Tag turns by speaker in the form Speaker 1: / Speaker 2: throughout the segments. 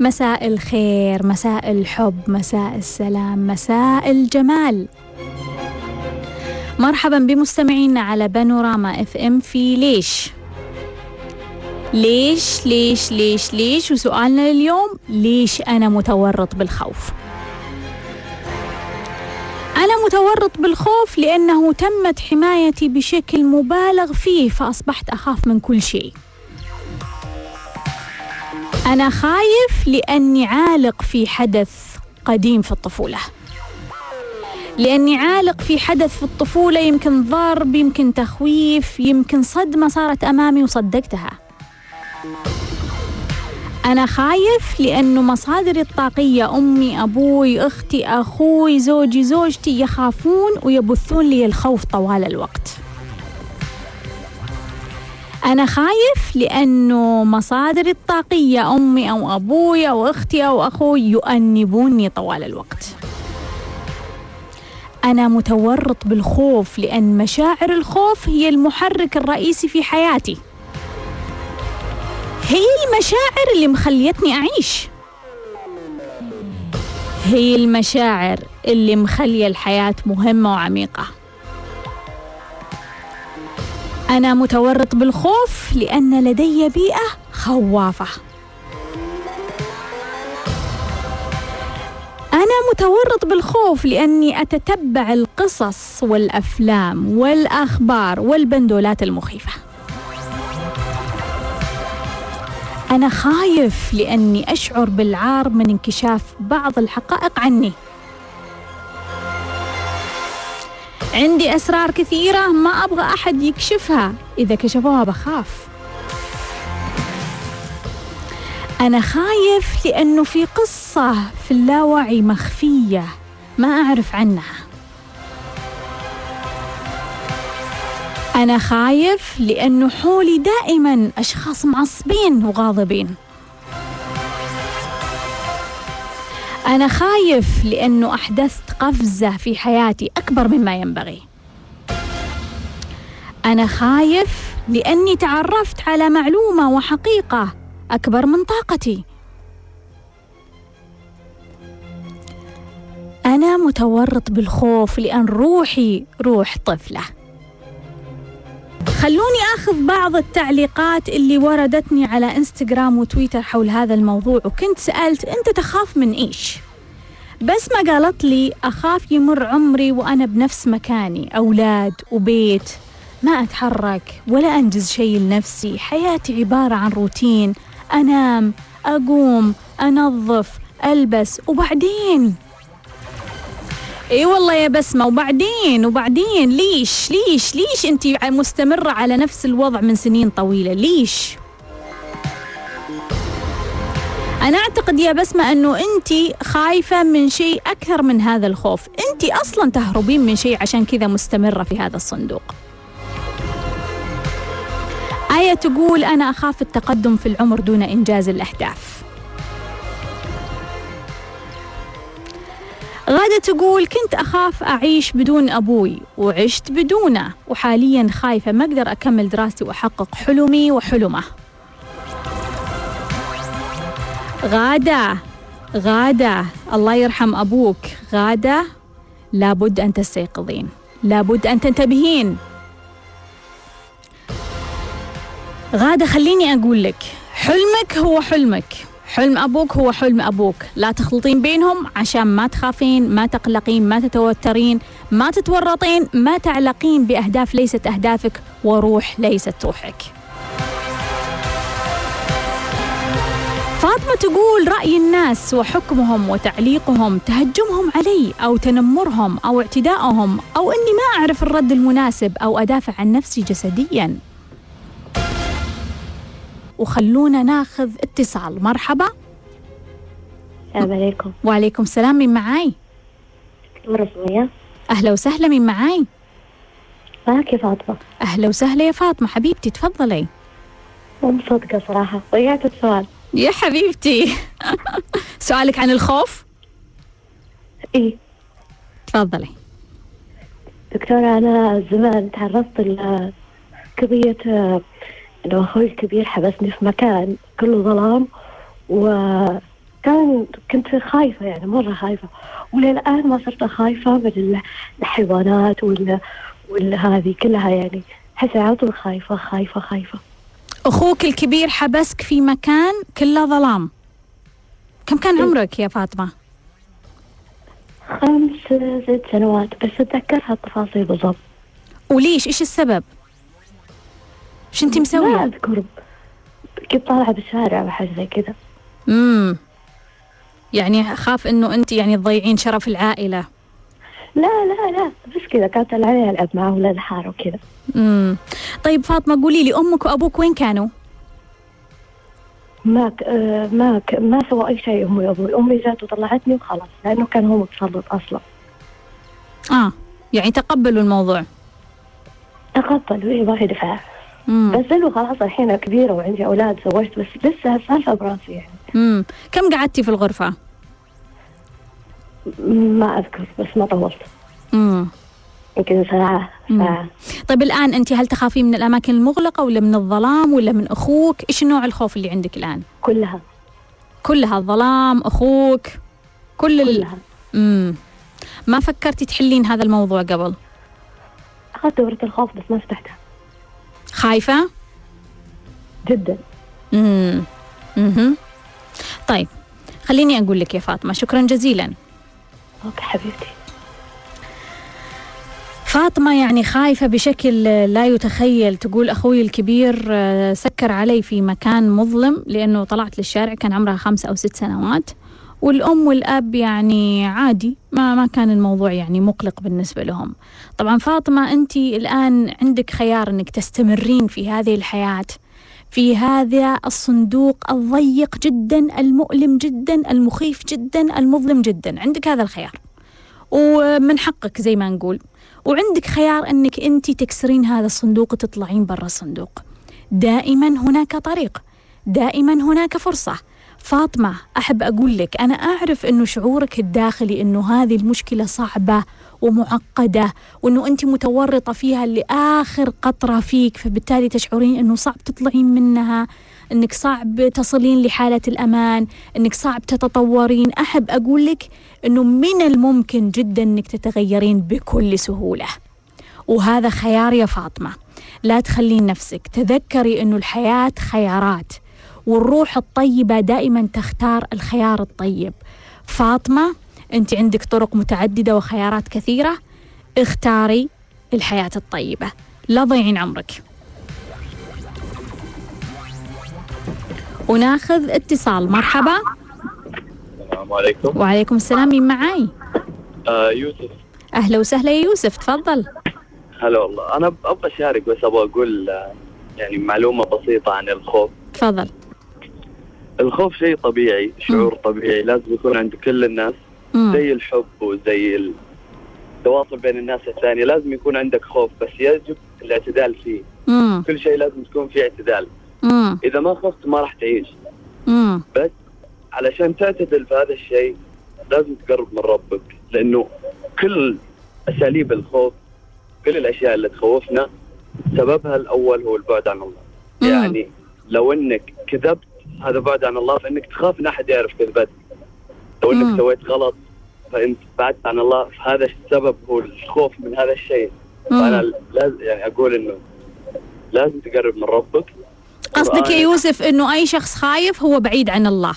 Speaker 1: مساء الخير مساء الحب مساء السلام مساء الجمال. مرحبا بمستمعينا على بانوراما إف إم في ليش؟ ليش ليش ليش ليش؟ وسؤالنا اليوم ليش أنا متورط بالخوف؟ أنا متورط بالخوف لأنه تمت حمايتي بشكل مبالغ فيه فأصبحت أخاف من كل شيء. أنا خايف لأني عالق في حدث قديم في الطفولة. لأني عالق في حدث في الطفولة يمكن ضرب يمكن تخويف يمكن صدمة صارت أمامي وصدقتها. أنا خايف لأنه مصادري الطاقية أمي أبوي أختي أخوي زوجي زوجتي يخافون ويبثون لي الخوف طوال الوقت أنا خايف لأنه مصادري الطاقية أمي أو أبوي أو أختي أو أخوي يؤنبوني طوال الوقت. أنا متورط بالخوف لأن مشاعر الخوف هي المحرك الرئيسي في حياتي. هي المشاعر اللي مخليتني أعيش. هي المشاعر اللي مخلية الحياة مهمة وعميقة. أنا متورط بالخوف لأن لدي بيئة خوافة. أنا متورط بالخوف لأني أتتبع القصص والأفلام والأخبار والبندولات المخيفة. أنا خايف لأني أشعر بالعار من انكشاف بعض الحقائق عني. عندي أسرار كثيرة ما أبغى أحد يكشفها. إذا كشفوها بخاف. أنا خايف لأنه في قصة في اللاوعي مخفية. ما أعرف عنها. أنا خايف لأنه حولي دائما أشخاص معصبين وغاضبين. أنا خايف لأنه أحدثت قفزة في حياتي أكبر مما ينبغي. أنا خايف لأني تعرفت على معلومة وحقيقة أكبر من طاقتي. أنا متورط بالخوف لأن روحي روح طفلة. خلوني آخذ بعض التعليقات اللي وردتني على إنستغرام وتويتر حول هذا الموضوع وكنت سألت أنت تخاف من إيش؟ بس ما قالت لي أخاف يمر عمري وأنا بنفس مكاني أولاد وبيت ما أتحرك ولا أنجز شيء لنفسي. حياتي عبارة عن روتين أنام أقوم أنظف ألبس وبعدين إي والله يا بسمة وبعدين وبعدين ليش؟ ليش؟ ليش أنت مستمرة على نفس الوضع من سنين طويلة؟ ليش؟ أنا أعتقد يا بسمة أنه أنت خايفة من شيء أكثر من هذا الخوف. أنت أصلا تهربين من شيء عشان كذا مستمرة في هذا الصندوق. آية تقول أنا أخاف التقدم في العمر دون إنجاز الأهداف. غادة تقول كنت أخاف أعيش بدون أبوي وعشت بدونه وحاليا خايفة ما أقدر أكمل دراستي وأحقق حلمي وحلمه. غادة غادة الله يرحم أبوك. غادة لابد أن تستيقظين. لابد أن تنتبهين. غادة خليني أقول لك حلمك هو حلمك. حلم أبوك هو حلم أبوك. لا تخلطين بينهم عشان ما تخافين ما تقلقين ما تتوترين ما تتورطين ما تعلقين بأهداف ليست أهدافك وروح ليست روحك. فاطمة تقول رأي الناس وحكمهم وتعليقهم تهجمهم علي أو تنمرهم أو اعتدائهم أو أني ما أعرف الرد المناسب أو أدافع عن نفسي جسدياً. وخلونا ناخذ اتصال. مرحبا.
Speaker 2: السلام عليكم.
Speaker 1: وعليكم السلام من معاي؟
Speaker 2: مرة
Speaker 1: أهلا وسهلا من معاي؟
Speaker 2: معك يا فاطمة.
Speaker 1: أهلا وسهلا يا فاطمة. حبيبتي تفضلي.
Speaker 2: مو مصدقة صراحة. ضيعت السؤال.
Speaker 1: يا حبيبتي. سؤالك عن الخوف؟
Speaker 2: إيه
Speaker 1: تفضلي.
Speaker 2: دكتورة أنا زمان تعرضت لقضية إنه أخوي الكبير حبسني في مكان كله ظلام و كان كنت خايفة يعني مرة خايفة. وللآن ما صرت خايفة من ال- الحيوانات ولا ولا هذه كلها يعني. أحس على طول خايفة خايفة خايفة.
Speaker 1: أخوك الكبير حبسك في مكان كله ظلام. كم كان عمرك يا فاطمة؟
Speaker 2: خمس ست سنوات بس أتذكرها التفاصيل بالضبط.
Speaker 1: وليش؟ إيش السبب؟ إيش أنت
Speaker 2: ما
Speaker 1: مسوية؟
Speaker 2: أذكر. كنت طالعة بالشارع أو حاجة زي كذا.
Speaker 1: امم يعني خاف إنه انت يعني تضيعين شرف العائلة.
Speaker 2: لا لا لا بس كذا. كانت العيال ألعب معه ولا الحارة وكذا.
Speaker 1: امم طيب فاطمة قولي لي أمك وأبوك وين كانوا؟
Speaker 2: ما ك... آه، ما ك... ما سوى أي شيء أمي وأبوي. أمي جات وطلعتني وخلاص لأنه كان هو متسلط أصلا.
Speaker 1: آه يعني تقبلوا الموضوع.
Speaker 2: تقبلوا إيه ما في دفاع. بس إنه خلاص الحين كبيرة وعندي أولاد زوجت بس لسه السالفة براسي يعني.
Speaker 1: امم كم قعدتي في الغرفة؟
Speaker 2: ما أذكر بس ما طولت.
Speaker 1: امم
Speaker 2: يمكن ساعة. ساعة.
Speaker 1: طيب الآن أنت هل تخافين من الأماكن المغلقة ولا من الظلام ولا من أخوك؟ إيش نوع الخوف اللي عندك الآن؟
Speaker 2: كلها.
Speaker 1: كلها الظلام أخوك كل ال...
Speaker 2: كلها.
Speaker 1: امم ما فكرتي تحلين هذا الموضوع قبل؟
Speaker 2: أخذت دورة الخوف بس ما فتحتها.
Speaker 1: خايفة؟
Speaker 2: جدا.
Speaker 1: امم أها طيب خليني أقول لك يا فاطمة شكرا جزيلا.
Speaker 2: أوكي حبيبتي.
Speaker 1: فاطمة يعني خايفة بشكل لا يتخيل تقول أخوي الكبير آه، سكر علي في مكان مظلم لأنه طلعت للشارع كان عمرها خمس أو ست سنوات. والأم والأب يعني عادي ما ما كان الموضوع يعني مقلق بالنسبة لهم. طبعا فاطمة أنت الآن عندك خيار أنك تستمرين في هذه الحياة في هذا الصندوق الضيق جدا المؤلم جدا المخيف جدا المظلم جدا. عندك هذا الخيار. ومن حقك زي ما نقول. وعندك خيار إنك أنت تكسرين هذا الصندوق وتطلعين برا الصندوق. دائما هناك طريق. دائما هناك فرصة. فاطمة أحب أقول لك أنا أعرف إنه شعورك الداخلي إنه هذه المشكلة صعبة ومعقدة وإنه أنت متورطة فيها لآخر قطرة فيك فبالتالي تشعرين إنه صعب تطلعين منها إنك صعب تصلين لحالة الأمان إنك صعب تتطورين. أحب أقول لك إنه من الممكن جدا إنك تتغيرين بكل سهولة. وهذا خيار يا فاطمة. لا تخلين نفسك. تذكري إنه الحياة خيارات. والروح الطيبة دائما تختار الخيار الطيب. فاطمة أنت عندك طرق متعددة وخيارات كثيرة. اختاري الحياة الطيبة. لا ضيعين عمرك. وناخذ اتصال. مرحبا.
Speaker 3: السلام عليكم.
Speaker 1: وعليكم السلام. مين معاي؟
Speaker 3: آه يوسف.
Speaker 1: أهلا وسهلا يا يوسف. تفضل.
Speaker 3: هلا والله. أنا أبغى أشارك بس أبغى أقول آه، يعني معلومة بسيطة عن الخوف.
Speaker 1: تفضل.
Speaker 3: الخوف شيء طبيعي شعور طبيعي لازم يكون عند كل الناس
Speaker 1: مم.
Speaker 3: زي الحب وزي التواصل بين الناس الثانية لازم يكون عندك خوف بس يجب الاعتدال فيه
Speaker 1: مم.
Speaker 3: كل شيء لازم تكون فيه اعتدال
Speaker 1: مم.
Speaker 3: إذا ما خفت ما راح تعيش
Speaker 1: مم.
Speaker 3: علشان تعتدل في هذا الشيء لازم تقرب من ربك لأنه كل أساليب الخوف كل الأشياء اللي تخوفنا سببها الأول هو البعد عن الله
Speaker 1: مم.
Speaker 3: يعني لو إنك كذبت هذا بعد عن الله فإنك تخاف إن أحد يعرف كذبتك لو
Speaker 1: مم.
Speaker 3: انك سويت غلط فإنت بعدت عن الله فهذا السبب هو الخوف من هذا الشيء.
Speaker 1: فأنا.
Speaker 3: لازم يعني أقول إنه لازم تقرب من ربك.
Speaker 1: قصدك يا يوسف إنه أي شخص خايف هو بعيد عن الله.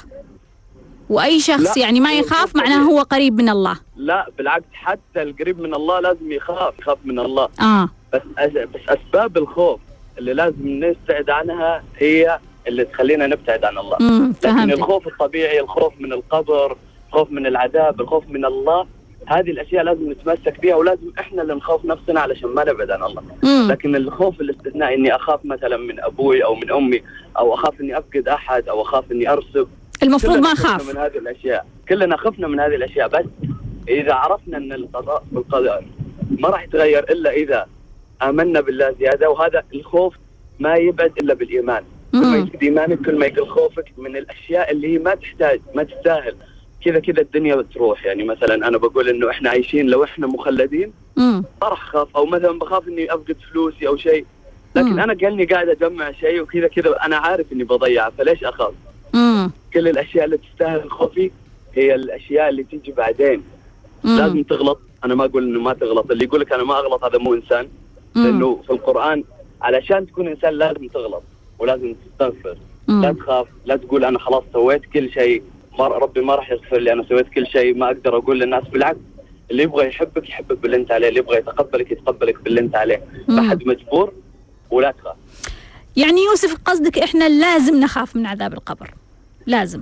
Speaker 1: وأي شخص يعني ما يخاف معناه. هو قريب من الله.
Speaker 3: لا بالعكس حتى القريب من الله لازم يخاف يخاف من الله.
Speaker 1: آه.
Speaker 3: بس بس أسباب الخوف اللي لازم نبتعد عنها هي اللي تخلينا نبتعد عن الله. لكن الخوف الطبيعي الخوف من القبر الخوف من العذاب الخوف من الله هذه الأشياء لازم نتمسك بها ولازم إحنا اللي نخاف نفسنا علشان ما نبعد عن الله.
Speaker 1: مم.
Speaker 3: لكن الخوف الاستثنائي إني أخاف مثلا من أبوي أو من أمي أو أخاف إني أفقد أحد أو أخاف إني أرسب.
Speaker 1: المفروض
Speaker 3: كلنا
Speaker 1: ما
Speaker 3: خفنا
Speaker 1: أخاف.
Speaker 3: من هذه الأشياء. كلنا خفنا من هذه الأشياء بس إذا عرفنا إن القضاء والقدر ما راح يتغير إلا إذا آمنا بالله زيادة وهذا الخوف ما يبعد إلا بالإيمان. كل ما ايمانك كل ما يقل خوفك من الأشياء اللي هي ما تحتاج ما تستاهل كذا كذا الدنيا بتروح يعني مثلا أنا بقول إنه إحنا عايشين لو إحنا مخلدين. ما راح اخاف أو مثلا بخاف إني أفقد فلوسي أو شيء لكن
Speaker 1: مم.
Speaker 3: أنا قالني قاعد أجمع شيء وكذا كذا أنا عارف إني بضيعه فليش أخاف؟
Speaker 1: مم.
Speaker 3: كل الأشياء اللي تستاهل خوفي هي الأشياء اللي تيجي بعدين
Speaker 1: مم.
Speaker 3: لازم تغلط أنا ما أقول إنه ما تغلط اللي يقول لك أنا ما أغلط هذا مو
Speaker 1: إنسان.
Speaker 3: لأنه في القرآن علشان تكون إنسان لازم تغلط ولازم تستغفر.
Speaker 1: مم.
Speaker 3: لا تخاف لا تقول أنا خلاص سويت كل شيء. ما ربي ما راح يغفر لي أنا سويت كل شيء ما أقدر أقول للناس. بالعكس اللي يبغى يحبك يحبك باللي أنت عليه. اللي يبغى يتقبلك يتقبلك باللي أنت عليه. ما حد مجبور ولا تخاف.
Speaker 1: يعني يوسف قصدك إحنا لازم نخاف من عذاب القبر. لازم.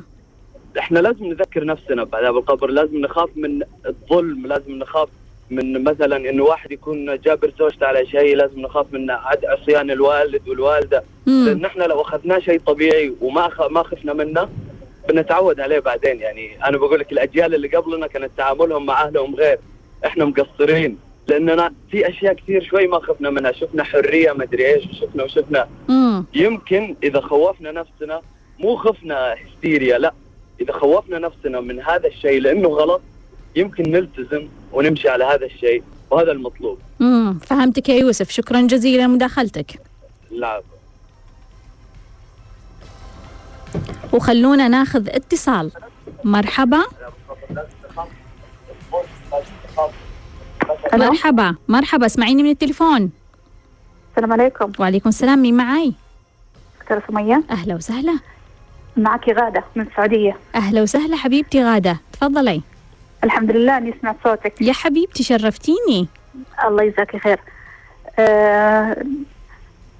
Speaker 3: إحنا لازم نذكر نفسنا بعذاب القبر. لازم نخاف من الظلم. لازم نخاف من مثلا انه واحد يكون جابر زوجته على شيء لازم نخاف من عد عصيان الوالد
Speaker 1: والوالدة.
Speaker 3: لأن إحنا لو اخذناه شيء طبيعي وما أخ... ما خفنا منه بنتعود عليه بعدين. يعني أنا بقول لك الأجيال اللي قبلنا كانت تعاملهم مع أهلهم غير. إحنا مقصرين. لأننا في أشياء كثير شوي ما خفنا منها. شفنا حرية ما أدري إيش وشفنا وشفنا.
Speaker 1: مم.
Speaker 3: يمكن إذا خوفنا نفسنا مو خفنا هستيريا لا. إذا خوفنا نفسنا من هذا الشيء لأنه غلط يمكن نلتزم ونمشي على هذا الشيء وهذا المطلوب.
Speaker 1: مم. فهمتك يا يوسف. شكرا جزيلا لمداخلتك.
Speaker 3: لا.
Speaker 1: وخلونا ناخذ اتصال. مرحبا. مرحبا. مرحبا اسمعيني من التليفون.
Speaker 4: السلام عليكم.
Speaker 1: وعليكم السلام مين معاي؟
Speaker 4: دكتورة سمية.
Speaker 1: أهلا وسهلا.
Speaker 4: معك غادة من السعودية.
Speaker 1: أهلا وسهلا حبيبتي غادة. تفضلي.
Speaker 4: الحمد لله أني سمعت صوتك.
Speaker 1: يا حبيبتي شرفتيني.
Speaker 4: الله يجزاك خير. آه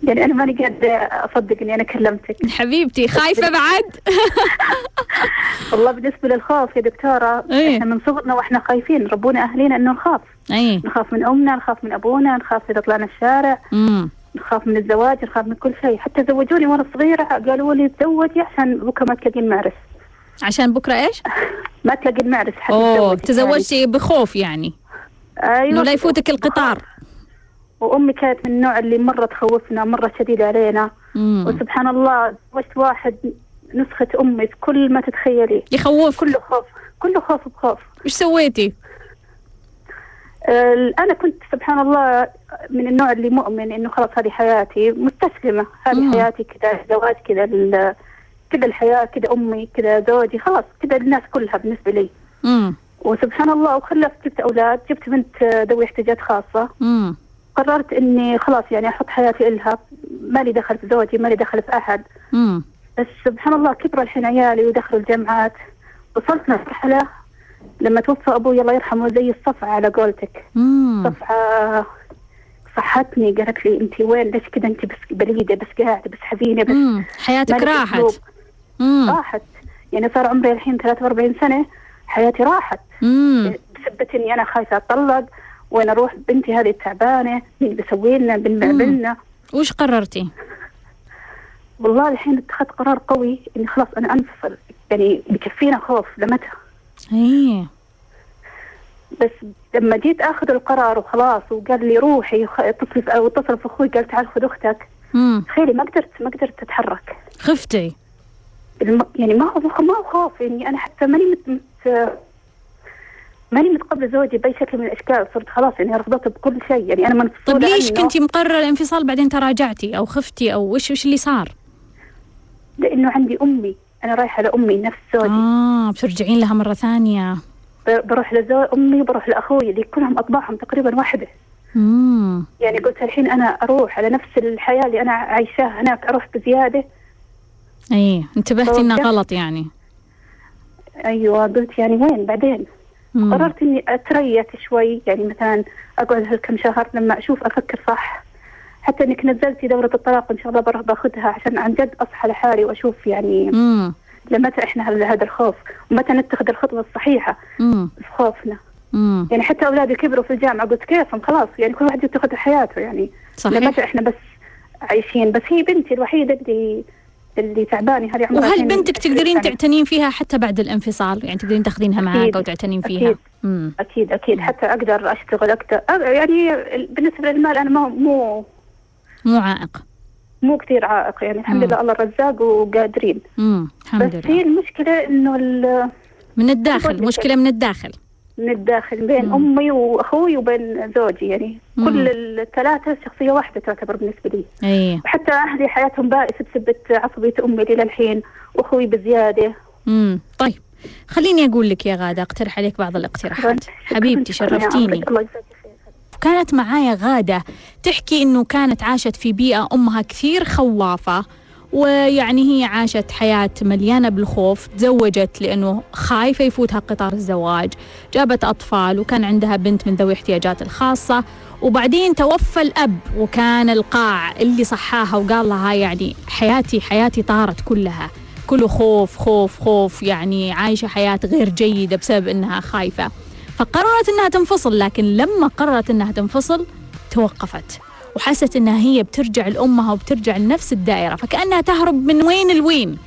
Speaker 4: يعني أنا ماني قادرة أصدق إني أنا كلمتك.
Speaker 1: حبيبتي خايفة بعد؟
Speaker 4: والله بالنسبة للخوف يا دكتورة
Speaker 1: إيه.
Speaker 4: إحنا من صغرنا وإحنا خايفين ربونا أهلينا إنه نخاف.
Speaker 1: اي
Speaker 4: نخاف من أمنا نخاف من أبونا نخاف إذا طلعنا الشارع.
Speaker 1: امم
Speaker 4: نخاف من الزواج نخاف من كل شيء. حتى زوجوني وأنا صغيرة قالوا لي تزوجي عشان بكرة ما تلاقين معرس
Speaker 1: عشان بكرة إيش؟
Speaker 4: ما تلاقين معرس حد أوه
Speaker 1: تزوجتي بخوف يعني.
Speaker 4: أيوه.
Speaker 1: إنه لا يفوتك القطار.
Speaker 4: وأمي كانت من النوع اللي مرة تخوفنا مرة شديده علينا.
Speaker 1: امم
Speaker 4: وسبحان الله تزوجت واحد نسخة أمي في كل ما تتخيلي.
Speaker 1: يخوف.
Speaker 4: كله خوف. كله خوف بخوف.
Speaker 1: إيش سويتي؟
Speaker 4: آه، أنا كنت سبحان الله من النوع اللي مؤمن إنه خلاص هذه حياتي مستسلمة.
Speaker 1: مم.
Speaker 4: هذه حياتي كذا زواج كذا كذا الحياة كذا أمي كذا زوجي خلاص كذا الناس كلها بالنسبة لي.
Speaker 1: امم
Speaker 4: وسبحان الله وخلفت جبت أولاد جبت بنت آه، ذوي احتياجات خاصة.
Speaker 1: امم
Speaker 4: قررت إني خلاص يعني أحط حياتي إلها. ما لي دخل في زوجي ما لي دخل في أحد.
Speaker 1: امم
Speaker 4: بس سبحان الله كبروا الحين عيالي ودخلوا الجامعات. وصلت مرحلة لما توفى أبوي الله يرحمه زي الصفعة على قولتك. صفعة صحتني قالت لي أنت وين؟ ليش كذا؟ أنت بس بليدة بس قاعدة بس حزينة بس
Speaker 1: امم حياتك راحت. امم
Speaker 4: راحت. يعني صار عمري الحين 43 سنة حياتي راحت.
Speaker 1: امم
Speaker 4: بسبة إني أنا خايفة أطلق وين أروح بنتي هذه تعبانة مين بيسوي لنا بنبعبلنا
Speaker 1: وش قررتي؟
Speaker 4: والله الحين اتخذت قرار قوي إني خلاص أنا أنفصل. يعني بكفينا خوف لمتى؟
Speaker 1: إيه.
Speaker 4: بس لما جيت آخذ القرار وخلاص وقال لي روحي اتصل أو اتصل في أخوي قال تعال خذ
Speaker 1: أختك.
Speaker 4: تخيلي ما قدرت ما قدرت أتحرك.
Speaker 1: خفتي.
Speaker 4: يعني ما هو ما هو خوف يعني أنا حتى ماني مت... مت... ماني متقبله زوجي بأي شكل من الأشكال صرت خلاص يعني رفضته بكل شيء يعني أنا منفصوله
Speaker 1: طيب ليش كنتي مقررة الانفصال بعدين تراجعتي أو خفتي أو وش وش اللي صار؟
Speaker 4: لأنه عندي أمي أنا رايحة لأمي نفس زوجي.
Speaker 1: آه بترجعين لها مرة ثانية.
Speaker 4: ب- بروح لزو أمي وبروح لأخوي اللي كلهم أطباعهم تقريبا واحدة.
Speaker 1: امم
Speaker 4: يعني قلت الحين أنا أروح على نفس الحياة اللي أنا عايشاها هناك أروح بزيادة
Speaker 1: إيه انتبهتي إنها
Speaker 4: توقف.
Speaker 1: غلط يعني.
Speaker 4: أيوه قلت يعني وين؟ بعدين.
Speaker 1: مم.
Speaker 4: قررت إني أتريث شوي يعني مثلا أقعد هالكم شهر لما أشوف أفكر صح. حتى إنك نزلتي دورة الطلاق إن شاء الله بروح باخذها عشان عن جد أصحى لحالي وأشوف يعني
Speaker 1: امم
Speaker 4: لمتى إحنا هذا الخوف ومتى نتخذ الخطوة الصحيحة.
Speaker 1: امم
Speaker 4: في خوفنا.
Speaker 1: امم
Speaker 4: يعني حتى أولادي كبروا في الجامعة قلت كيفهم؟ خلاص يعني كل واحد يتخذ حياته يعني.
Speaker 1: صحيح.
Speaker 4: لمتى إحنا بس عايشين؟ بس هي بنتي الوحيدة اللي اللي تعباني هذه عمرها
Speaker 1: وهل بنتك
Speaker 4: 20
Speaker 1: تقدرين. تعتنين فيها حتى بعد الانفصال؟ يعني تقدرين تاخذينها
Speaker 4: أكيد.
Speaker 1: أو تعتنين فيها؟
Speaker 4: أكيد.
Speaker 1: امم
Speaker 4: أكيد أكيد. حتى أقدر أشتغل أقدر أ- يعني بالنسبة للمال أنا ما مو
Speaker 1: مو عائق.
Speaker 4: مو كثير عائق. يعني الحمد
Speaker 1: مم.
Speaker 4: لله الله رزاق وقادرين.
Speaker 1: امم الحمد
Speaker 4: بس هي
Speaker 1: لله.
Speaker 4: المشكلة إنه ال-
Speaker 1: من الداخل. مشكلة من الداخل.
Speaker 4: من الداخل بين
Speaker 1: مم.
Speaker 4: أمي وأخوي وبين زوجي يعني.
Speaker 1: مم.
Speaker 4: كل الثلاثة شخصية واحدة تعتبر بالنسبة لي.
Speaker 1: إيه
Speaker 4: وحتى أهلي حياتهم بائسة بسبه عصبية أمي لي للحين وأخوي بزيادة.
Speaker 1: امم طيب خليني أقول لك يا غادة أقترح عليك بعض الاقتراحات. حبيبتي شرفتيني.
Speaker 4: الله
Speaker 1: كانت معايا غادة تحكي إنه كانت عاشت في بيئة أمها كثير خوافة. ويعني هي عاشت حياة مليانة بالخوف تزوجت لأنه خايفة يفوتها قطار الزواج جابت أطفال وكان عندها بنت من ذوي احتياجات الخاصة وبعدين توفى الأب وكان القاع اللي صحاها وقال لها يعني حياتي حياتي طارت كلها. كله خوف خوف خوف يعني عايشة حياة غير جيدة بسبب إنها خايفة. فقررت إنها تنفصل لكن لما قررت إنها تنفصل توقفت. وحست إنها هي بترجع لأمها وبترجع لنفس الدائرة فكأنها تهرب من وين لوين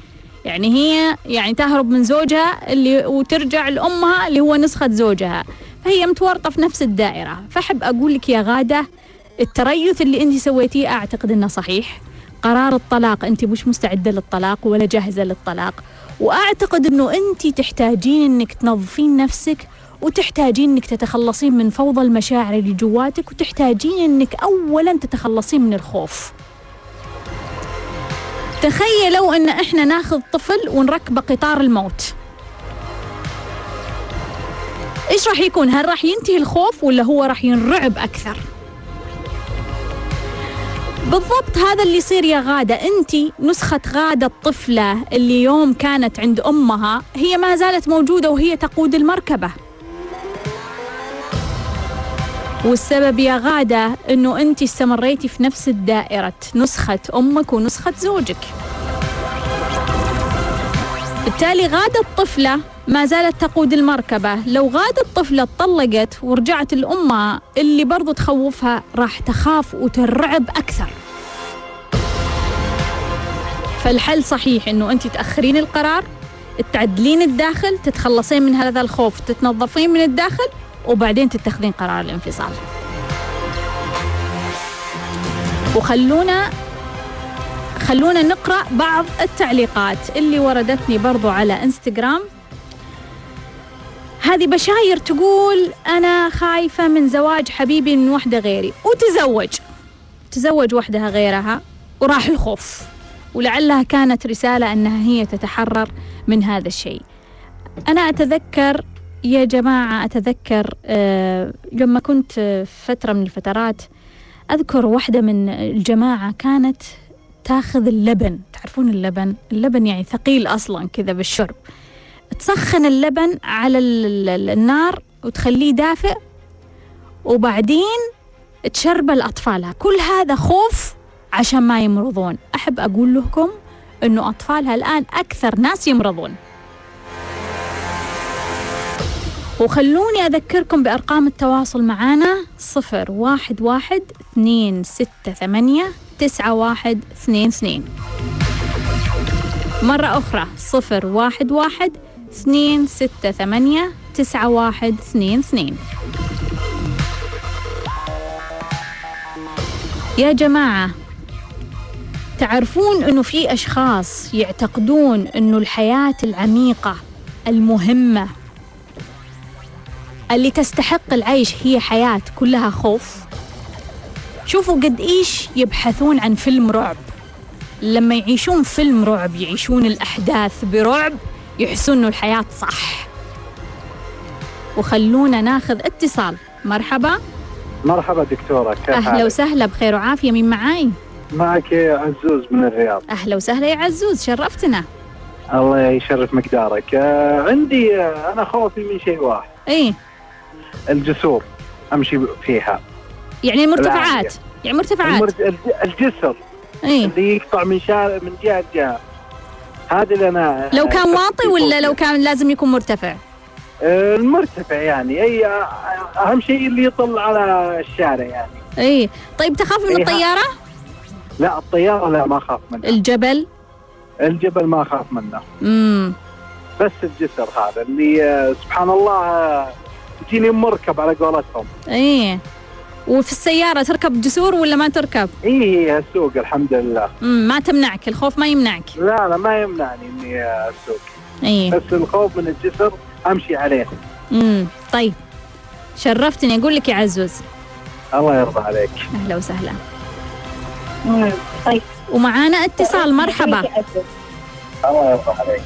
Speaker 1: يعني هي يعني تهرب من زوجها اللي وترجع لأمها اللي هو نسخة زوجها فهي متورطة في نفس الدائرة. فأحب أقول لك يا غادة التريث اللي انت سويتيه أعتقد إنه صحيح. قرار الطلاق انت مش مستعدة للطلاق ولا جاهزة للطلاق. وأعتقد إنه انت تحتاجين إنك تنظفين نفسك وتحتاجين إنك تتخلصين من فوضى المشاعر اللي جواتك وتحتاجين إنك اولا تتخلصين من الخوف. تخيلوا إن إحنا ناخذ طفل ونركبه قطار الموت. إيش راح يكون؟ هل راح ينتهي الخوف ولا هو راح ينرعب أكثر؟ بالضبط هذا اللي يصير يا غادة. أنت نسخة غادة الطفلة اللي يوم كانت عند أمها هي ما زالت موجودة وهي تقود المركبة. والسبب يا غادة أنه أنت استمريتي في نفس الدائرة نسخة أمك ونسخة زوجك. بالتالي غادة الطفلة ما زالت تقود المركبة. لو غادة الطفلة طلقت ورجعت لأمها اللي برضو تخوفها راح تخاف وترعب أكثر. فالحل صحيح أنه أنت تأخرين القرار تعدلين الداخل تتخلصين من هذا الخوف تتنظفين من الداخل وبعدين تتخذين قرار الانفصال. وخلونا خلونا نقرأ بعض التعليقات اللي وردتني برضو على إنستغرام. هذه بشاير تقول أنا خايفة من زواج حبيبي من وحدة غيري. وتزوج. تزوج وحدها غيرها وراح الخوف. ولعلها كانت رسالة أنها هي تتحرر من هذا الشيء. أنا أتذكر يا جماعة أتذكر آه، لما كنت فترة من الفترات أذكر واحدة من الجماعة كانت تاخذ اللبن. تعرفون اللبن؟ اللبن يعني ثقيل أصلا كذا بالشرب. تسخن اللبن على ال- ال- النار وتخليه دافئ وبعدين تشربه لأطفالها كل هذا خوف عشان ما يمرضون. أحب أقول لكم أنه أطفالها الآن أكثر ناس يمرضون. وخلوني أذكركم بأرقام التواصل معنا صفر واحد واحد اثنين ستة ثمانية تسعة واحد اثنين اثنين. مرة أخرى صفر واحد واحد اثنين ستة ثمانية تسعة واحد اثنين اثنين. يا جماعة تعرفون أنه في أشخاص يعتقدون أنه الحياة العميقة المهمة اللي تستحق العيش هي حياة كلها خوف. شوفوا قد إيش يبحثون عن فيلم رعب. لما يعيشون فيلم رعب يعيشون الأحداث برعب يحسون إنه الحياة صح. وخلونا ناخذ اتصال. مرحبا.
Speaker 5: مرحبا دكتورة كيف
Speaker 1: أهلا؟ وسهلا بخير وعافية. مين معاي؟
Speaker 5: معك عزوز من الرياض.
Speaker 1: أهلا وسهلا يا عزوز شرفتنا.
Speaker 5: الله يشرف مقدارك. آه عندي آه أنا خوفي من شيء واحد.
Speaker 1: إيه.
Speaker 5: الجسور أمشي فيها.
Speaker 1: يعني المرتفعات. يعني مرتفعات.
Speaker 5: الجسر.
Speaker 1: إيه.
Speaker 5: اللي يقطع من شارع من جهة لجهة. هذا اللي أنا
Speaker 1: لو كان واطي ولا. لو كان لازم يكون مرتفع؟
Speaker 5: آه المرتفع يعني. آه، أهم شيء اللي يطل على الشارع يعني.
Speaker 1: إيه. طيب تخاف من
Speaker 5: إيه، ها.
Speaker 1: الطيارة؟
Speaker 5: لا الطيارة لا ما أخاف منها.
Speaker 1: الجبل؟
Speaker 5: الجبل ما أخاف منه.
Speaker 1: امم
Speaker 5: بس الجسر هذا اللي آه، سبحان الله آه، تجيني مركب على قولتهم.
Speaker 1: إيه. وفي السيارة تركب جسور ولا ما تركب؟
Speaker 5: إيه السوق الحمد لله.
Speaker 1: مم. ما تمنعك الخوف ما يمنعك.
Speaker 5: لا لا ما يمنعني إني أسوق.
Speaker 1: إيه.
Speaker 5: بس الخوف من الجسر أمشي عليه.
Speaker 1: امم طيب. شرفتني أقول لك يا عزوز.
Speaker 5: الله يرضى عليك.
Speaker 1: أهلا وسهلا.
Speaker 2: طيب.
Speaker 1: ومعانا اتصال مرحبا.
Speaker 5: الله يرضى عليك.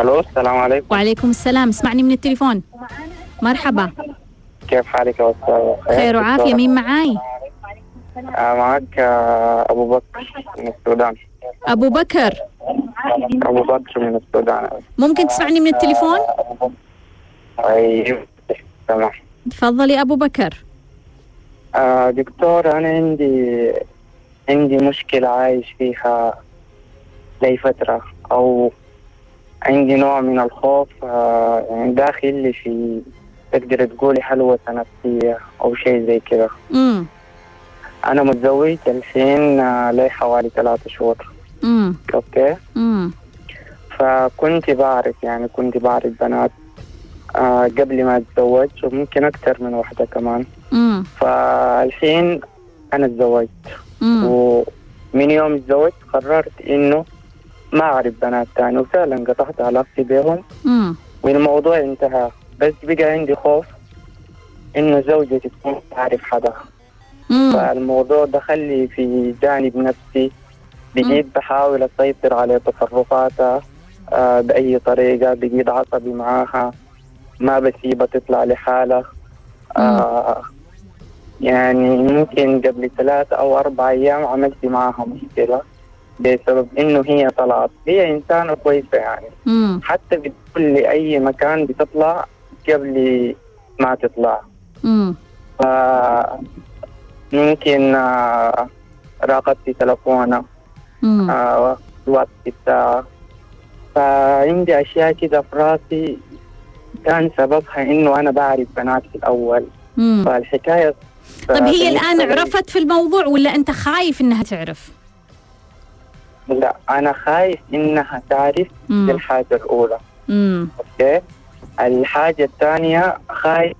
Speaker 6: ألو السلام عليكم.
Speaker 1: وعليكم السلام اسمعني من التليفون. مرحبا.
Speaker 6: كيف حالك يا أستاذ؟
Speaker 1: خير وعافية. مين معاي؟
Speaker 6: آه معك آه أبو بكر من السودان.
Speaker 1: أبو بكر.
Speaker 6: أبو بكر من السودان.
Speaker 1: ممكن تسمعني من التليفون؟
Speaker 6: أيوه تمام.
Speaker 1: تفضلي أبو بكر.
Speaker 6: آه دكتور أنا عندي عندي مشكلة عايش فيها لي فترة أو عندي نوع من الخوف آه يعني داخل لي في تقدر تقولي حلوة نفسية أو شيء زي كذا.
Speaker 1: امم
Speaker 6: أنا متزوج الحين آه لي حوالي ثلاثة شهور.
Speaker 1: امم
Speaker 6: أوكي؟
Speaker 1: امم
Speaker 6: فكنت بعرف يعني كنت بعرف بنات آه قبل ما أتزوج وممكن أكثر من واحدة كمان.
Speaker 1: امم
Speaker 6: فالحين أنا اتزوجت
Speaker 1: امم
Speaker 6: ومن يوم اتزوجت قررت إنه ما أعرف بنات تاني وفعلا قطعت علاقتي بهم. والموضوع انتهى. بس بقى عندي خوف إنه زوجتي تكون تعرف حدا.
Speaker 1: امم
Speaker 6: فالموضوع دخل لي في جانب نفسي. بقيت بحاول أسيطر على تصرفاتها آه بأي طريقة بقيت عصبي معاها. ما بسيبها تطلع لحالها. آه يعني ممكن قبل ثلاثة أو أربع أيام عملت معاها مشكلة بسبب إنه هي طلعت. هي إنسانة كويسة يعني.
Speaker 1: امم
Speaker 6: حتى بتدخل لأي مكان بتطلع قبل ما تطلع.
Speaker 1: امم
Speaker 6: ممكن آه، تلفونها
Speaker 1: امم
Speaker 6: آه، الوقت بتاعها فعندي أشياء كده في راسي. كان سببها إنه أنا بعرف بنات في الأول.
Speaker 1: امم
Speaker 6: فالحكاية
Speaker 1: طيب هي الآن عرفت في الموضوع ولا أنت خايف إنها تعرف؟
Speaker 6: لا أنا خايف إنها تعرف دي
Speaker 1: امم
Speaker 6: الحاجة الأولى.
Speaker 1: امم
Speaker 6: أوكي؟ الحاجة الثانية خايف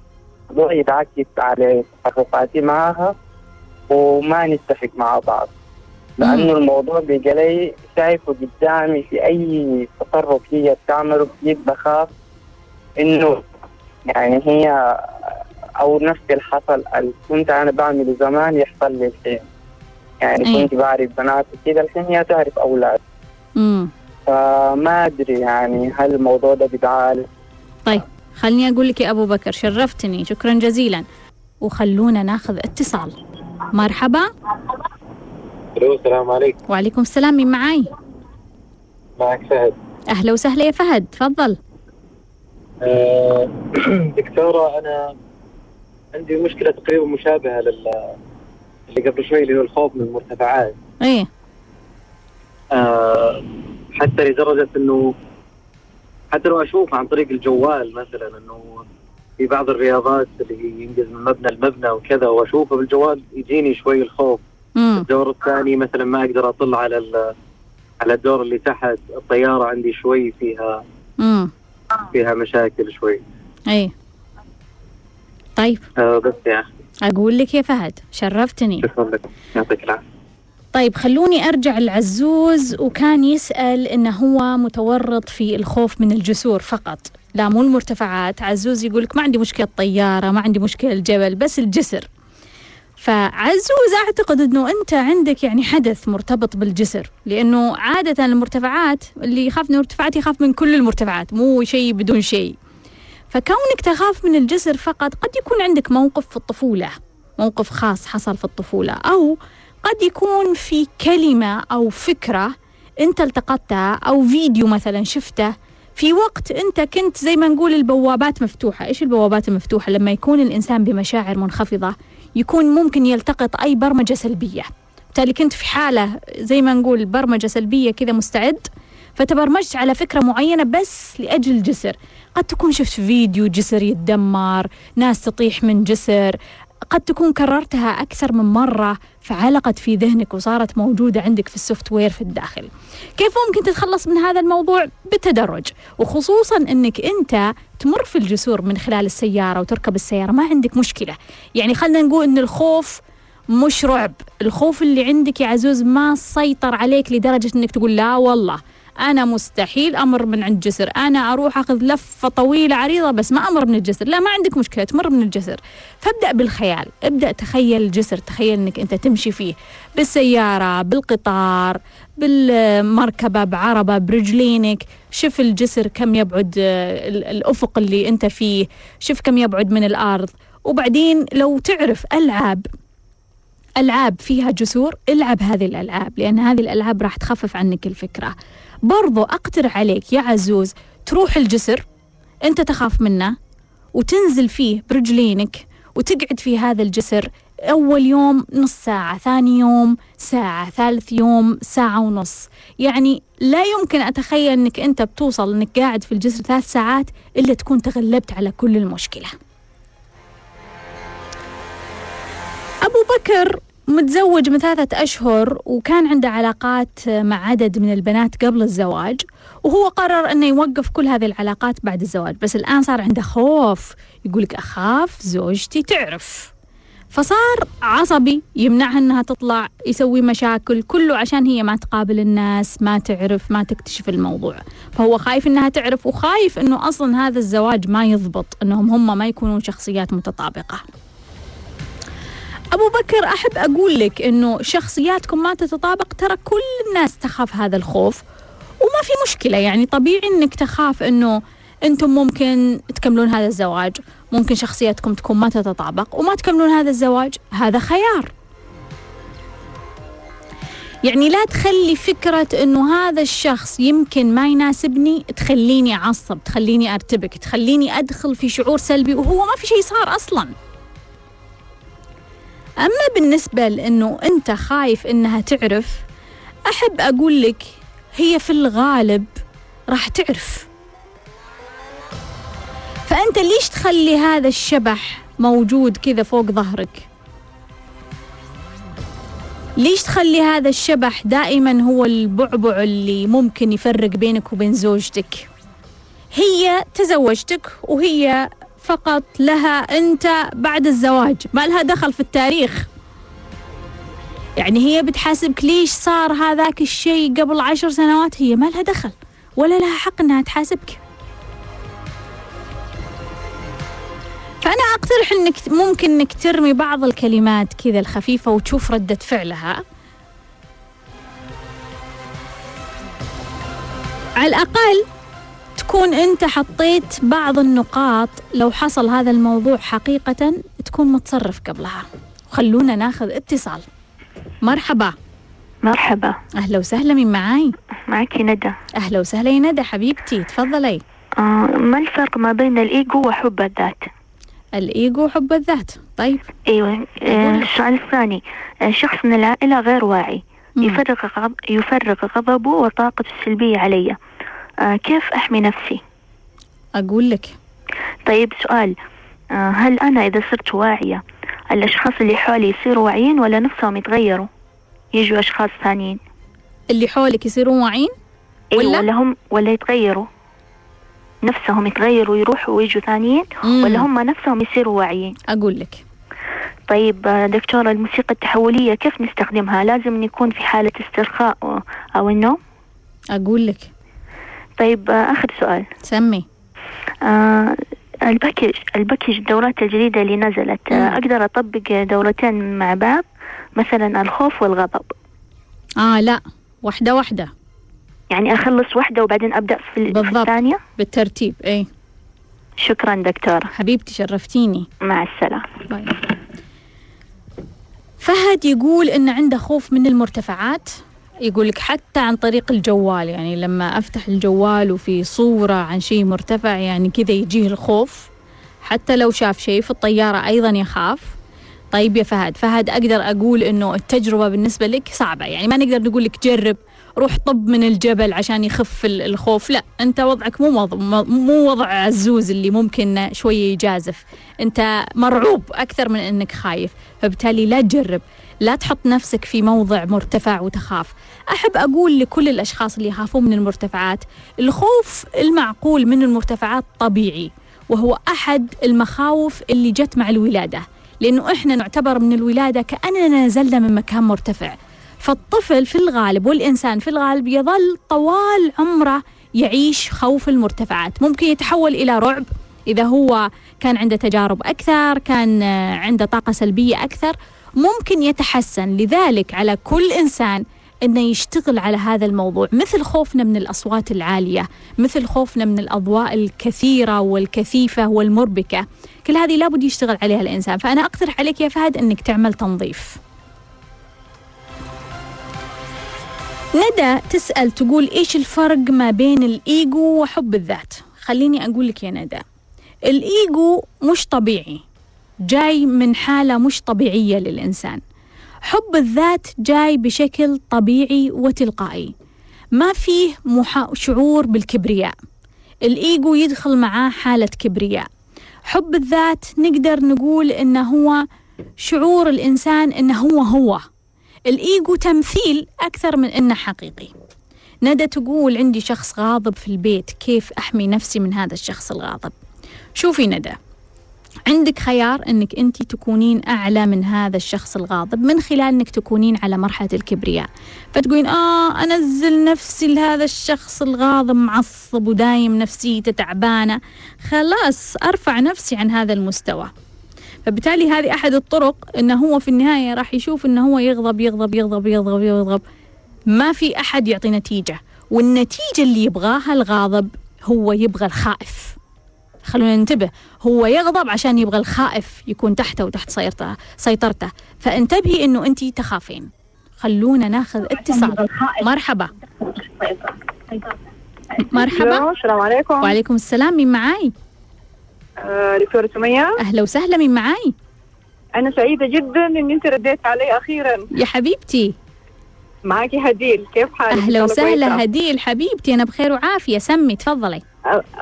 Speaker 6: الموضوع يتعكس على تصرفاتي معها وما نتفق مع بعض. لأنه الموضوع لي شايفه قدامي في أي تصرف هي بتعمله بقيت بخاف إنه يعني هي أو نفس اللي حصل اللي كنت أنا بعمله زمان يحصل لي الحين. يعني. كنت بعرف بنات كده الحين هي تعرف أولاد.
Speaker 1: امم
Speaker 6: فما أدري يعني هل الموضوع ده بيتعالج؟
Speaker 1: طيب خليني أقول لك يا أبو بكر شرفتني شكرا جزيلا. وخلونا ناخذ اتصال. مرحبا.
Speaker 7: ألو السلام عليكم.
Speaker 1: وعليكم السلام مين معاي؟
Speaker 7: معك فهد.
Speaker 1: أهلا وسهلا يا فهد تفضل.
Speaker 7: آه، دكتورة أنا عندي مشكلة تقريبا مشابهة لل اللي قبل شوي اللي هو الخوف من المرتفعات.
Speaker 1: إيه.
Speaker 7: آه، حتى لدرجة إنه حتى لو أشوف عن طريق الجوال مثلا إنه في بعض الرياضات اللي ينقز من مبنى لمبنى وكذا وأشوفه بالجوال يجيني شوي الخوف.
Speaker 1: امم
Speaker 7: الدور الثاني مثلا ما أقدر أطل على ال- على الدور اللي تحت الطيارة عندي شوي فيها
Speaker 1: امم
Speaker 7: فيها مشاكل شوي.
Speaker 1: إيه طيب.
Speaker 7: آه بس يا أخي.
Speaker 1: أقول لك يا فهد شرفتني.
Speaker 7: شكرا لك. يعطيك العافية.
Speaker 1: طيب خلوني أرجع لعزوز وكان يسأل إنه هو متورط في الخوف من الجسور فقط. لا مو المرتفعات. عزوز يقول لك ما عندي مشكلة طيارة ما عندي مشكلة الجبل بس الجسر. فعزوز أعتقد أنه أنت عندك يعني حدث مرتبط بالجسر لأنه عادة المرتفعات اللي يخاف من المرتفعات يخاف من كل المرتفعات مو شيء بدون شيء. فكونك تخاف من الجسر فقط قد يكون عندك موقف في الطفولة موقف خاص حصل في الطفولة أو قد يكون في كلمة أو فكرة أنت التقطتها أو فيديو مثلا شفته في وقت أنت كنت زي ما نقول البوابات مفتوحة. إيش البوابات المفتوحة؟ لما يكون الإنسان بمشاعر منخفضة يكون ممكن يلتقط أي برمجة سلبية. بالتالي كنت في حالة زي ما نقول برمجة سلبية كذا مستعد فتبرمجت على فكرة معينة بس لأجل جسر. قد تكون شفت فيديو جسر يتدمر ناس تطيح من جسر قد تكون كررتها أكثر من مرة فعلقت في ذهنك وصارت موجودة عندك في ال software في الداخل. كيف ممكن تتخلص من هذا الموضوع؟ بالتدرج. وخصوصا أنك أنت تمر في الجسور من خلال السيارة وتركب السيارة. ما عندك مشكلة. يعني خلينا نقول أن الخوف مش رعب. الخوف اللي عندك يا عزوز ما سيطر عليك لدرجة أنك تقول لا والله. أنا مستحيل أمر من عند جسر. أنا أروح أخذ لفة طويلة عريضة بس ما أمر من الجسر. لا ما عندك مشكلة تمر من الجسر. فابدأ بالخيال. ابدأ تخيل الجسر تخيل أنك أنت تمشي فيه. بالسيارة بالقطار بالمركبة بعربة برجلينك. شوف الجسر كم يبعد آه، ال- الأفق اللي أنت فيه. شوف كم يبعد من الأرض. وبعدين لو تعرف ألعاب ألعاب فيها جسور العب هذه الألعاب لأن هذه الألعاب راح تخفف عنك الفكرة. برضو أقترح عليك يا عزوز تروح الجسر أنت تخاف منه وتنزل فيه برجلينك وتقعد في هذا الجسر أول يوم نص ساعة ثاني يوم ساعة ثالث يوم ساعة ونص. يعني لا يمكن أتخيل أنك أنت بتوصل أنك قاعد في الجسر ثلاث ساعات إلا تكون تغلبت على كل المشكلة. أبو بكر متزوج من ثلاثة أشهر وكان عنده علاقات مع عدد من البنات قبل الزواج وهو قرر أنه يوقف كل هذه العلاقات بعد الزواج. بس الآن صار عنده خوف يقولك أخاف زوجتي تعرف. فصار عصبي يمنعها أنها تطلع يسوي مشاكل كله عشان هي ما تقابل الناس ما تعرف ما تكتشف الموضوع. فهو خايف أنها تعرف وخايف أنه أصلا هذا الزواج ما يضبط أنهم هم ما يكونون شخصيات متطابقة. أبو بكر أحب أقول لك إنه شخصياتكم ما تتطابق. ترى كل الناس تخاف هذا الخوف وما في مشكلة. يعني طبيعي إنك تخاف إنه أنتم ممكن تكملون هذا الزواج. ممكن شخصياتكم تكون ما تتطابق وما تكملون هذا الزواج هذا خيار. يعني لا تخلي فكرة إنه هذا الشخص يمكن ما يناسبني تخليني أعصب تخليني أرتبك تخليني أدخل في شعور سلبي وهو ما في شيء صار أصلاً. أما بالنسبة لأنه أنت خايف إنها تعرف أحب أقول لك هي في الغالب راح تعرف. فأنت ليش تخلي هذا الشبح موجود كذا فوق ظهرك؟ ليش تخلي هذا الشبح دائما هو البعبع اللي ممكن يفرق بينك وبين زوجتك؟ هي تزوجتك وهي فقط لها أنت بعد الزواج. ما لها دخل في التاريخ. يعني هي بتحاسبك ليش صار هذاك الشيء قبل عشر سنوات؟ هي ما لها دخل. ولا لها حق أنها تحاسبك. فأنا أقترح أنك ممكن أنك ترمي بعض الكلمات كذا الخفيفة وتشوف ردة فعلها. على الأقل تكون أنت حطيت بعض النقاط لو حصل هذا الموضوع حقيقة تكون متصرف قبلها. خلونا ناخذ اتصال. مرحبا.
Speaker 8: مرحبا.
Speaker 1: أهلا وسهلا من معاي؟
Speaker 8: معك ندى.
Speaker 1: أهلا وسهلا يا ندى حبيبتي تفضلي.
Speaker 8: آه ما الفرق ما بين الإيجو وحب الذات؟
Speaker 1: الإيجو وحب الذات. طيب.
Speaker 8: أيوة آه السؤال الثاني آه شخص من العائلة غير واعي
Speaker 1: مم.
Speaker 8: يفرغ غض... يفرغ غضبه وطاقته السلبية علي. كيف أحمي نفسي؟
Speaker 1: أقول لك.
Speaker 8: طيب سؤال. آه هل أنا إذا صرت واعية الأشخاص اللي حولي يصيروا واعيين ولا نفسهم يتغيروا؟ يجوا أشخاص ثانيين.
Speaker 1: اللي حولك يصيرون واعيين؟
Speaker 8: أيوة
Speaker 1: ولا؟
Speaker 8: ولا هم ولا يتغيروا. نفسهم يتغيروا ويروحوا ويجوا ثانيين
Speaker 1: مم.
Speaker 8: ولا هم نفسهم يصيروا واعيين؟
Speaker 1: أقول لك.
Speaker 8: طيب آه، دكتورة الموسيقى التحولية كيف نستخدمها؟ لازم نكون في حالة استرخاء أو النوم؟
Speaker 1: أقول لك.
Speaker 8: طيب آه، آخر سؤال.
Speaker 1: سمي.
Speaker 8: آه ال package ال package الدورات الجديدة اللي نزلت. آه. أقدر أطبق دورتين مع بعض؟ مثلا الخوف والغضب.
Speaker 1: آه لا واحدة واحدة.
Speaker 8: يعني أخلص واحدة وبعدين أبدأ في. الثانية؟
Speaker 1: بالترتيب إيه.
Speaker 8: شكرا دكتورة.
Speaker 1: حبيبتي شرفتيني.
Speaker 8: مع السلامة.
Speaker 1: bye. فهد يقول إن عنده خوف من المرتفعات. يقول لك حتى عن طريق الجوال يعني لما أفتح الجوال وفي صورة عن شيء مرتفع يعني كذا يجيه الخوف. حتى لو شاف شيء في الطيارة أيضا يخاف. طيب يا فهد فهد أقدر أقول إنه التجربة بالنسبة لك صعبة يعني ما نقدر نقول لك جرب روح طب من الجبل عشان يخف ال- الخوف. لا أنت وضعك مو وضع مو وضع عزوز اللي ممكن شوية يجازف. أنت مرعوب أكثر من إنك خايف. فبالتالي لا تجرب لا تحط نفسك في موضع مرتفع وتخاف. أحب أقول لكل الأشخاص اللي يخافون من المرتفعات الخوف المعقول من المرتفعات طبيعي وهو أحد المخاوف اللي جت مع الولادة لأنه إحنا نعتبر من الولادة كأننا نزلنا من مكان مرتفع. فالطفل في الغالب والإنسان في الغالب يظل طوال عمره يعيش خوف المرتفعات. ممكن يتحول إلى رعب. إذا هو كان عنده تجارب أكثر كان عنده طاقة سلبية أكثر ممكن يتحسن. لذلك على كل إنسان إنه يشتغل على هذا الموضوع مثل خوفنا من الأصوات العالية مثل خوفنا من الأضواء الكثيرة والكثيفة والمربكة. كل هذه لابد يشتغل عليها الإنسان. فأنا أقترح عليك يا فهد إنك تعمل تنظيف. ندى تسأل تقول إيش الفرق ما بين الإيجو وحب الذات؟ خليني أقول لك يا ندى الإيجو مش طبيعي جاي من حالة مش طبيعية للإنسان. حب الذات جاي بشكل طبيعي وتلقائي. ما فيه محا... شعور بالكبرياء. الإيجو يدخل معاه حالة كبرياء. حب الذات نقدر نقول إنه هو شعور الإنسان إنه هو هو. الإيجو تمثيل أكثر من إنه حقيقي. ندى تقول عندي شخص غاضب في البيت كيف أحمي نفسي من هذا الشخص الغاضب؟ شوفي ندى. عندك خيار إنك أنت تكونين أعلى من هذا الشخص الغاضب من خلال إنك تكونين على مرحلة الكبرياء. فتقولين آه أنزل نفسي لهذا الشخص الغاضب معصب ودايم نفسيته تعبانة. خلاص أرفع نفسي عن هذا المستوى. فبالتالي هذه أحد الطرق إنه هو في النهاية راح يشوف إنه هو يغضب يغضب يغضب يغضب يغضب. ما في أحد يعطي نتيجة والنتيجة اللي يبغاها الغاضب هو يبغى الخائف. خلونا ننتبه هو يغضب عشان يبغى الخائف يكون تحته وتحت سيطرته سيطرته. فانتبهي إنه انت تخافين. خلونا ناخذ اتصال. مرحبا. مرحبا.
Speaker 9: السلام عليكم.
Speaker 1: وعليكم السلام. مين معاي؟
Speaker 9: آه، دكتورة سمية.
Speaker 1: أهلا وسهلا. مين معاي؟
Speaker 9: أنا سعيدة جدا إن أنت رديت علي أخيرا.
Speaker 1: يا حبيبتي.
Speaker 9: معاكي هديل. كيف حالك؟ الله
Speaker 1: وسهلا. هديل حبيبتي أنا بخير وعافية. سمي تفضلي.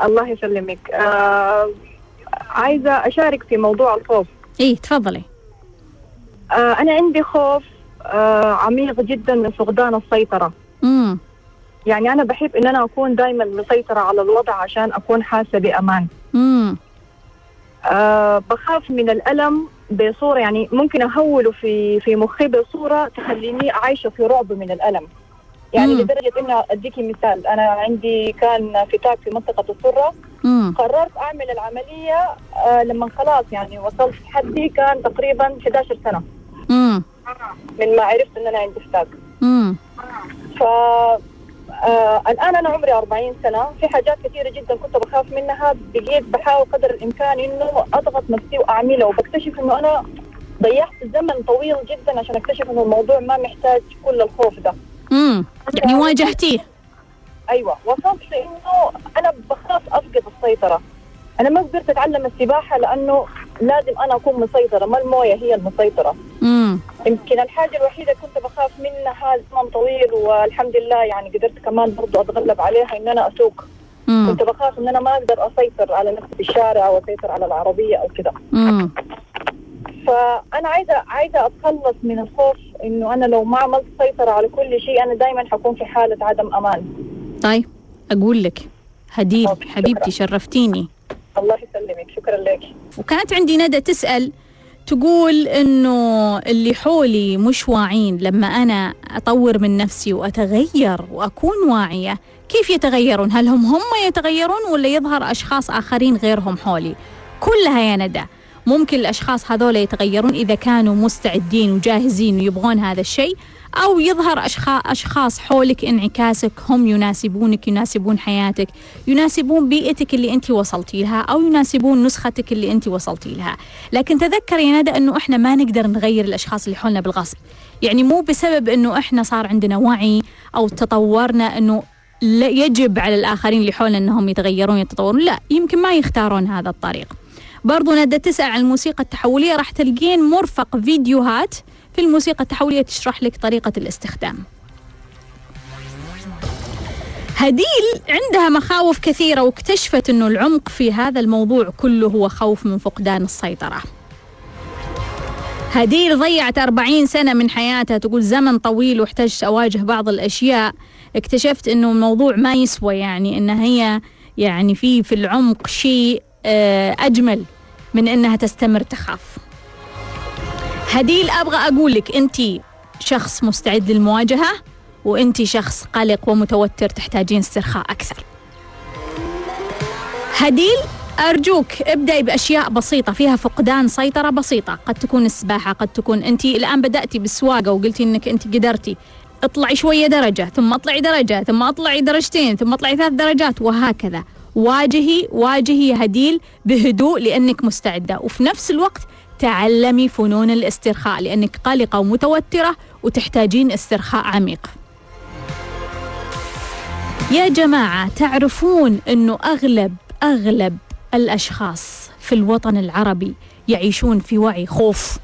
Speaker 9: الله يسلمك. آه، عايزة أشارك في موضوع الخوف.
Speaker 1: إيه تفضلي.
Speaker 9: آه، أنا عندي خوف آه، عميق جدا من فقدان السيطرة.
Speaker 1: امم
Speaker 9: يعني أنا بحب إن أنا أكون دائما مسيطرة على الوضع عشان أكون حاسة بأمان.
Speaker 1: امم
Speaker 9: أه بخاف من الألم بصورة يعني ممكن أهوله في في مخي بصورة تخليني عايشة في رعب من الألم. يعني
Speaker 1: مم.
Speaker 9: لدرجة إن أديكي مثال. أنا عندي كان فتاك في منطقة السرة.
Speaker 1: امم
Speaker 9: قررت أعمل العملية أه لما خلاص يعني وصلت حدي كان تقريبا 11 سنة.
Speaker 1: امم
Speaker 9: من ما عرفت إن أنا عندي فتاك ف آه الآن أنا عمري 40 سنة. في حاجات كثيرة جدا كنت بخاف منها. بقيت بحاول قدر الإمكان إنه أضغط نفسي وأعملها وبكتشف إنه أنا ضيعت زمن طويل جدا عشان أكتشف إنه الموضوع ما محتاج كل الخوف ده.
Speaker 1: امم يعني واجهتيه.
Speaker 9: أيوة وصلت لإنه أنا بخاف أفقد السيطرة. أنا ما قدرت أتعلم السباحة لأنه لازم أنا أكون مسيطرة ما الموية هي المسيطرة.
Speaker 1: امم
Speaker 9: يمكن الحاجة الوحيدة كنت بخاف منها زمن طويل والحمد لله يعني قدرت كمان برضو أتغلب عليها إن أنا أسوق.
Speaker 1: امم
Speaker 9: كنت بخاف إن أنا ما أقدر أسيطر على نفسي في الشارع أو أسيطر على العربية أو كذا فأنا عايزه عايزة أتخلص من الخوف إنه أنا لو ما عملت سيطرة على كل شيء أنا دائما حكون في حالة عدم أمان.
Speaker 1: طيب أقول لك هديل حبيبتي شرفتيني.
Speaker 9: الله يسلمك شكرا لك.
Speaker 1: وكانت عندي ندى تسأل تقول إنه اللي حولي مش واعين. لما أنا أطور من نفسي وأتغير وأكون واعية كيف يتغيرون؟ هل هم هم يتغيرون ولا يظهر أشخاص آخرين غيرهم حولي؟ كلها يا ندى. ممكن الأشخاص هذول يتغيرون إذا كانوا مستعدين وجاهزين ويبغون هذا الشيء أو يظهر أشخاص حولك انعكاسك هم يناسبونك يناسبون حياتك يناسبون بيئتك اللي أنت وصلتي لها أو يناسبون نسختك اللي أنت وصلتي لها. لكن تذكري يا ندى إنه إحنا ما نقدر نغير الأشخاص اللي حولنا بالغصب. يعني مو بسبب إنه إحنا صار عندنا وعي أو تطورنا إنه لا يجب على الآخرين اللي حولنا إنهم يتغيرون يتطورون لا يمكن ما يختارون هذا الطريق. برضو ندى تسأل عن الموسيقى التحولية. راح تلقين مرفق فيديوهات في الموسيقى التحولية تشرح لك طريقة الاستخدام. هديل عندها مخاوف كثيرة واكتشفت أنه العمق في هذا الموضوع كله هو خوف من فقدان السيطرة. هديل ضيعت 40 سنة من حياتها. تقول زمن طويل واحتجت أواجه بعض الأشياء. اكتشفت أنه الموضوع ما يسوى يعني أن هي يعني في في العمق شيء آه، أجمل. من أنها تستمر تخاف. هديل أبغى أقول لك أنت شخص مستعد للمواجهة وأنت شخص قلق ومتوتر تحتاجين استرخاء أكثر. هديل أرجوك ابدأي بأشياء بسيطة فيها فقدان سيطرة بسيطة. قد تكون السباحة قد تكون أنت الآن بدأتي بالسواقة وقلتي أنك أنت قدرتي. اطلعي شوية درجة ثم اطلعي درجة ثم اطلعي درجتين ثم اطلعي ثلاث درجات وهكذا. واجهي واجهي هديل بهدوء لأنك مستعدة. وفي نفس الوقت تعلمي فنون الاسترخاء لأنك قلقة ومتوترة وتحتاجين استرخاء عميق. يا جماعة تعرفون أنه أغلب أغلب الأشخاص في الوطن العربي يعيشون في وعي خوف.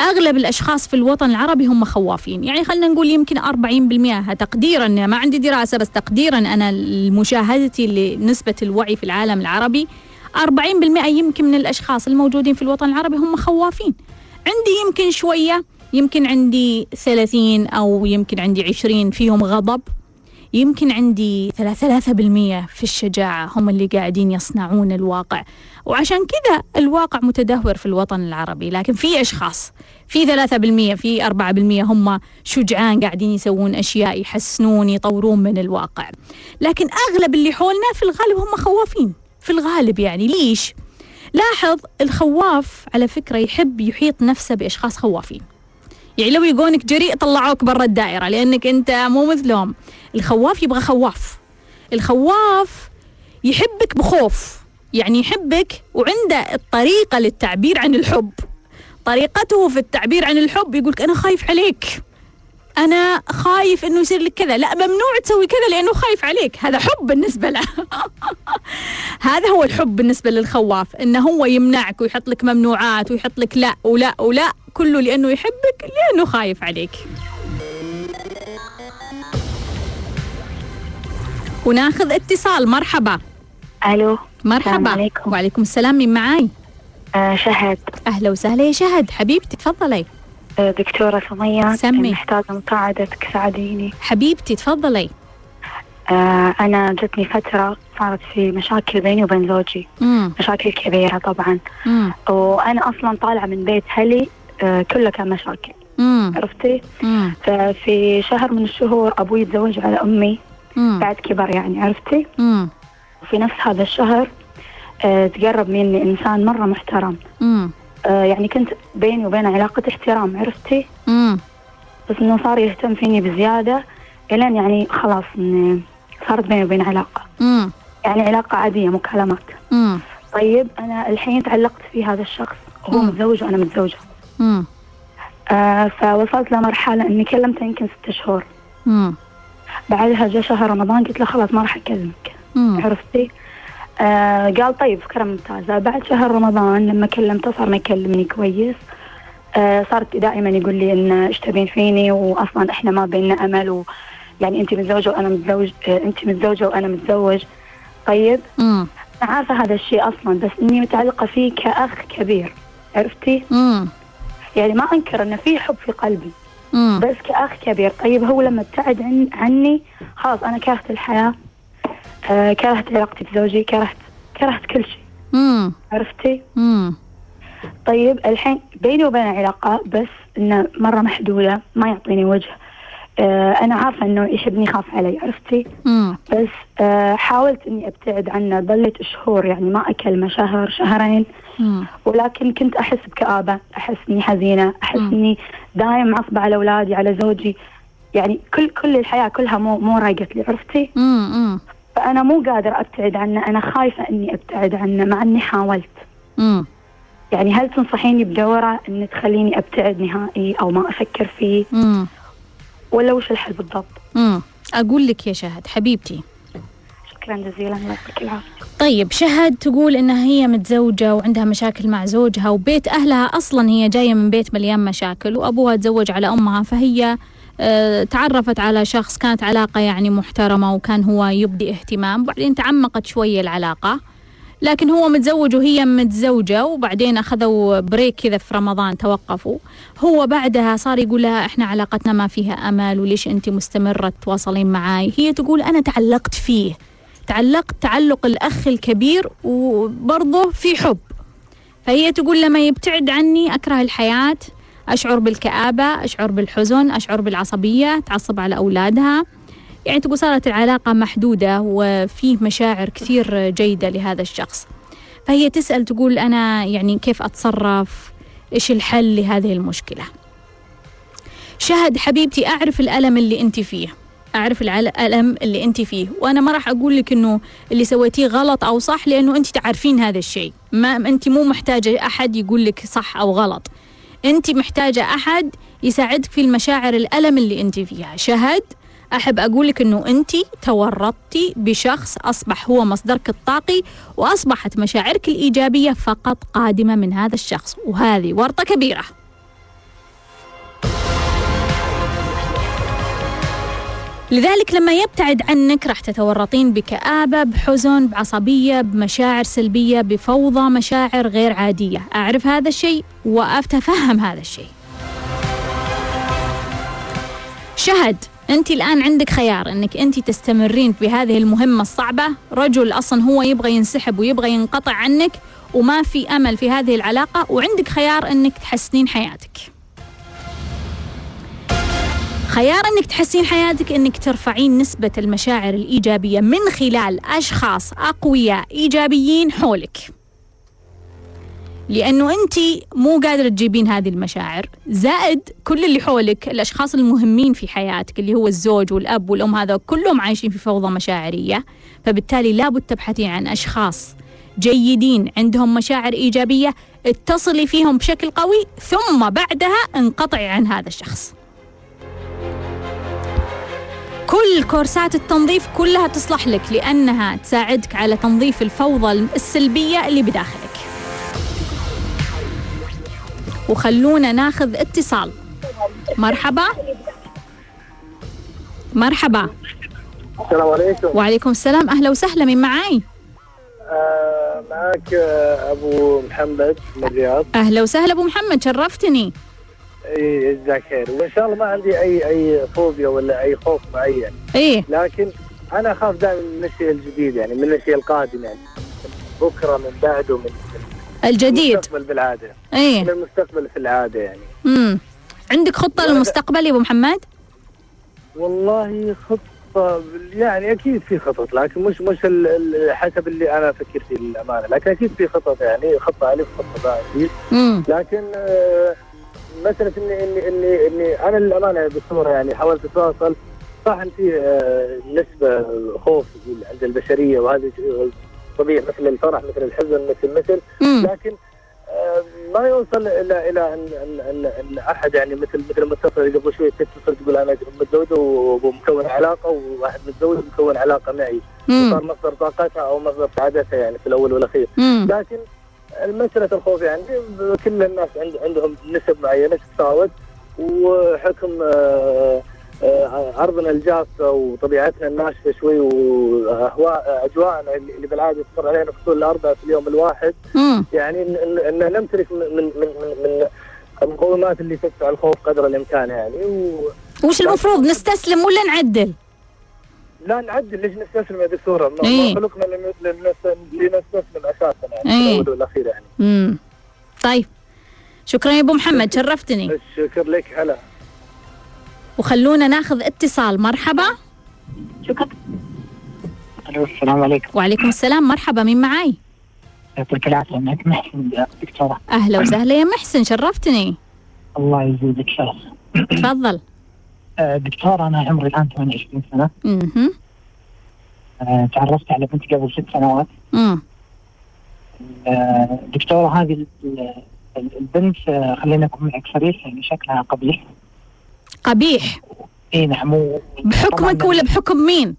Speaker 1: أغلب الأشخاص في الوطن العربي هم خوافين. يعني خلينا نقول يمكن 40% تقديرا ما عندي دراسة بس تقديرا أنا مشاهدتي لنسبة الوعي في العالم العربي 40% يمكن من الأشخاص الموجودين في الوطن العربي هم خوافين. عندي يمكن شوية يمكن عندي 30 أو يمكن عندي 20 فيهم غضب. يمكن عندي ثلاثة بالمية في الشجاعة هم اللي قاعدين يصنعون الواقع. وعشان كذا الواقع متدهور في الوطن العربي لكن في أشخاص في ثلاثة بالمية في أربعة بالمية هم شجعان قاعدين يسوون أشياء يحسنون يطورون من الواقع. لكن أغلب اللي حولنا في الغالب هم خوافين في الغالب يعني. ليش؟ لاحظ الخواف على فكرة يحب يحيط نفسه بأشخاص خوافين. يعني لو يقونك جريء طلعوك برا الدائرة لأنك أنت مو مثلهم. الخواف يبغى خواف الخواف يحبك بخوف. يعني يحبك وعنده الطريقة للتعبير عن الحب. طريقته في التعبير عن الحب يقولك أنا خايف عليك. أنا خايف إنه يصير لك كذا. لا ممنوع تسوي كذا لأنه خايف عليك. هذا حب بالنسبة له. هذا هو الحب بالنسبة للخواف إنه هو يمنعك ويحط لك ممنوعات ويحط لك لا ولا ولا كله لأنه يحبك لأنه خايف عليك. وناخذ اتصال. مرحبا.
Speaker 4: ألو
Speaker 1: مرحبا.
Speaker 4: عليكم.
Speaker 1: وعليكم السلام مين معاي؟
Speaker 4: آه شهد.
Speaker 1: أهلا وسهلا يا شهد. حبيبتي تفضلي.
Speaker 4: آه دكتورة سمية
Speaker 1: سمي.
Speaker 4: محتاجة مساعدتك ساعديني
Speaker 1: حبيبتي تفضلي.
Speaker 4: آه أنا جتني فترة صارت في مشاكل بيني وبين زوجي.
Speaker 1: امم
Speaker 4: مشاكل كبيرة طبعا.
Speaker 1: امم
Speaker 4: وأنا أصلا طالعة من بيت هلي آه كله كان مشاكل.
Speaker 1: امم
Speaker 4: عرفتي؟
Speaker 1: امم
Speaker 4: ففي شهر من الشهور أبوي تزوج على أمي. بعد كبر يعني عرفتي؟
Speaker 1: امم
Speaker 4: وفي نفس هذا الشهر آه تقرب مني إنسان مرة محترم. آه يعني كنت بيني وبينه علاقة احترام عرفتي؟ بس إنه صار يهتم فيني بزيادة إلين يعني خلاص صارت بيني وبين علاقة. يعني علاقة عادية مكالمات طيب أنا الحين تعلقت في هذا الشخص وهو
Speaker 1: مم.
Speaker 4: متزوج وأنا متزوجة. آه فوصلت لمرحلة إني كلمته يمكن ست شهور.
Speaker 1: امم
Speaker 4: بعدها جاء شهر رمضان قلت له خلاص ما راح أكلمك.
Speaker 1: امم
Speaker 4: عرفتي؟ آه قال طيب فكرة ممتازة. بعد شهر رمضان لما كلمته صار ما يكلمني كويس. آه صارت دائما يقول لي إن إيش تبين فيني؟ واصلا إحنا ما بيننا أمل و يعني انت متزوجة وأنا متزوج آه انت متزوجة وأنا متزوج. طيب؟
Speaker 1: امم
Speaker 4: أنا عارفة هذا الشيء أصلا بس إني متعلقة فيه كأخ كبير. عرفتي؟
Speaker 1: امم
Speaker 4: يعني ما أنكر إنه في حب في قلبي
Speaker 1: امم
Speaker 4: بس كأخ كبير. طيب هو لما ابتعد عن عني خلاص أنا كرهت الحياة. آه كرهت علاقتي بزوجي كرهت كرهت كل شيء. عرفتي؟
Speaker 1: امم
Speaker 4: طيب الحين بيني وبينه علاقة بس إنه مرة محدودة ما يعطيني وجه. آه أنا عارفة إنه يحبني يخاف علي عرفتي؟
Speaker 1: امم
Speaker 4: بس آه حاولت إني أبتعد عنه ظلت شهور يعني ما أكلمه شهر شهرين.
Speaker 1: امم
Speaker 4: ولكن كنت أحس بكآبة أحس إني حزينة أحس
Speaker 1: مم.
Speaker 4: إني دايم معصبة على أولادي على زوجي. يعني كل كل الحياة كلها مو مو رايقت لي عرفتي؟
Speaker 1: امم
Speaker 4: فأنا مو قادرة أبتعد عنه أنا خايفة إني أبتعد عنه مع إني حاولت.
Speaker 1: امم
Speaker 4: يعني هل تنصحيني بدورة إن تخليني أبتعد نهائي أو ما أفكر فيه؟
Speaker 1: امم
Speaker 4: ولا وش الحل بالضبط؟
Speaker 1: امم أقول لك يا شهد حبيبتي.
Speaker 4: شكرا جزيلا يعطيك العافية.
Speaker 1: طيب شهد تقول إنها هي متزوجة وعندها مشاكل مع زوجها وبيت أهلها أصلا هي جاية من بيت مليان مشاكل وأبوها تزوج على أمها فهي تعرفت على شخص كانت علاقة يعني محترمة وكان هو يبدي اهتمام وبعدين تعمقت شوية العلاقة لكن هو متزوج وهي متزوجة وبعدين أخذوا بريك كذا في رمضان توقفوا. هو بعدها صار يقول لها إحنا علاقتنا ما فيها أمل وليش أنت مستمرة تواصلين معاي؟ هي تقول أنا تعلقت فيه. تعلقت تعلق الأخ الكبير وبرضه في حب. فهي تقول لما يبتعد عني أكره الحياة. أشعر بالكآبة أشعر بالحزن أشعر بالعصبية تعصب على أولادها. يعني تقول صارت العلاقة محدودة وفيه مشاعر كثير جيدة لهذا الشخص. فهي تسأل تقول أنا يعني كيف أتصرف؟ إيش الحل لهذه المشكلة؟ شهد حبيبتي أعرف الألم اللي أنت فيه. أعرف الألم اللي أنت فيه. وأنا ما راح أقول لك إنه اللي سويتيه غلط أو صح لأنه أنت تعرفين هذا الشيء. ما أنت مو محتاجة أحد يقول لك صح أو غلط. أنت محتاجة أحد يساعدك في المشاعر الألم اللي أنت فيها. شهد أحب أقول لك إنه أنت تورطتي بشخص أصبح هو مصدرك الطاقي وأصبحت مشاعرك الإيجابية فقط قادمة من هذا الشخص وهذه ورطة كبيرة. لذلك لما يبتعد عنك راح تتورطين بكآبة بحزن بعصبية بمشاعر سلبية بفوضى مشاعر غير عادية. أعرف هذا الشيء وأتفهم هذا الشيء. شهد أنت الآن عندك خيار أنك أنت تستمرين بهذه المهمة الصعبة. رجل أصلا هو يبغى ينسحب ويبغى ينقطع عنك وما في أمل في هذه العلاقة وعندك خيار أنك تحسنين حياتك. خيار إنك تحسين حياتك إنك ترفعين نسبة المشاعر الإيجابية من خلال أشخاص أقوياء إيجابيين حولك. لأنه أنت مو قادرة تجيبين هذه المشاعر، زائد كل اللي حولك الأشخاص المهمين في حياتك اللي هو الزوج والأب والأم هذا كلهم عايشين في فوضى مشاعرية، فبالتالي لابد تبحثين عن أشخاص جيدين عندهم مشاعر إيجابية اتصلي فيهم بشكل قوي ثم بعدها انقطعي عن هذا الشخص. كل كورسات التنظيف كلها تصلح لك لأنها تساعدك على تنظيف الفوضى السلبية اللي بداخلك. وخلونا ناخذ اتصال. مرحبا. مرحبا.
Speaker 5: السلام عليكم.
Speaker 1: وعليكم السلام. أهلا وسهلا من معاي؟
Speaker 5: آه معك آه أبو محمد من الرياض.
Speaker 1: أهلا وسهلا أبو محمد شرفتني.
Speaker 5: جزاك خير وإن شاء الله ما عندي أي أي فوبيا ولا أي خوف معين
Speaker 1: إيه
Speaker 5: لكن أنا أخاف دائما من الشيء الجديد يعني من الشيء القادم يعني. من بكرة من بعده من من
Speaker 1: الجديد.
Speaker 5: المستقبل بالعادة. من
Speaker 1: إيه
Speaker 5: المستقبل في العادة يعني.
Speaker 1: مم. عندك خطة للمستقبل يا أبو محمد؟
Speaker 5: والله خطة يعني أكيد في خطط لكن مش مش حسب اللي أنا أفكر فيه للأمانة. لكن أكيد في خطط يعني خطة ألف خطة باء. لكن آه، مساله اني اني اني إني أنا للأمانة يا دكتوره يعني حاولت أتواصل صح إن في آه، نسبة خوف عند البشرية وهذا طبيعي مثل الفرح مثل الحزن مثل مثل. لكن آه، ما يوصل إلى إلى ان ان ان, أحد يعني مثل مثل المتصل اللي قبل شوي تتصل تقول أنا متزوجه ومكون علاقة وواحد متزوج مكون علاقة معي. صار مصدر طاقتها أو مصدر سعادتها يعني في الأول
Speaker 1: والأخير.
Speaker 5: لكن مسألة الخوف يعني كل الناس عند عندهم نسب معينة تتفاوت وحكم آه، آه، عرضنا الجافة وطبيعتنا الناشفة شوي واهواء أجواءنا اللي بالعادة تمر علينا فصول الاربعاء في اليوم الواحد
Speaker 1: مم.
Speaker 5: يعني ان نمتلك من من من من, من المقومات اللي تدفع الخوف قدر الإمكان يعني و...
Speaker 1: وش المفروض نستسلم ولا نعدل
Speaker 5: لا نعدل ليش نستسلم يا دكتورة؟ ما
Speaker 1: إيه.
Speaker 5: خلقنا لن- لن- لنستسلم أساسا يعني
Speaker 1: إيه.
Speaker 5: الأول والأخير يعني.
Speaker 1: مم. طيب. شكرا يا أبو محمد شرفتني.
Speaker 5: الشكر لك هلا.
Speaker 1: وخلونا ناخذ اتصال. مرحبا.
Speaker 10: ألو السلام عليكم.
Speaker 1: وعليكم السلام. مرحبا مين معاي؟
Speaker 10: يعطيك العافية معك محسن دكتورة.
Speaker 1: أهلا وسهلا يا محسن شرفتني.
Speaker 10: الله يزيدك شرف.
Speaker 1: تفضل.
Speaker 10: دكتور أنا عمري الآن 28
Speaker 1: سنة.
Speaker 10: آه، تعرفت على بنتي قبل ست سنوات.
Speaker 1: مم.
Speaker 10: آه، دكتوره هذه ال- ال- البنت آه، خلينا نكون معك صريح يعني شكلها قبيح.
Speaker 1: قبيح؟
Speaker 10: إي نعم
Speaker 1: بحكمك ولا بحكم مين؟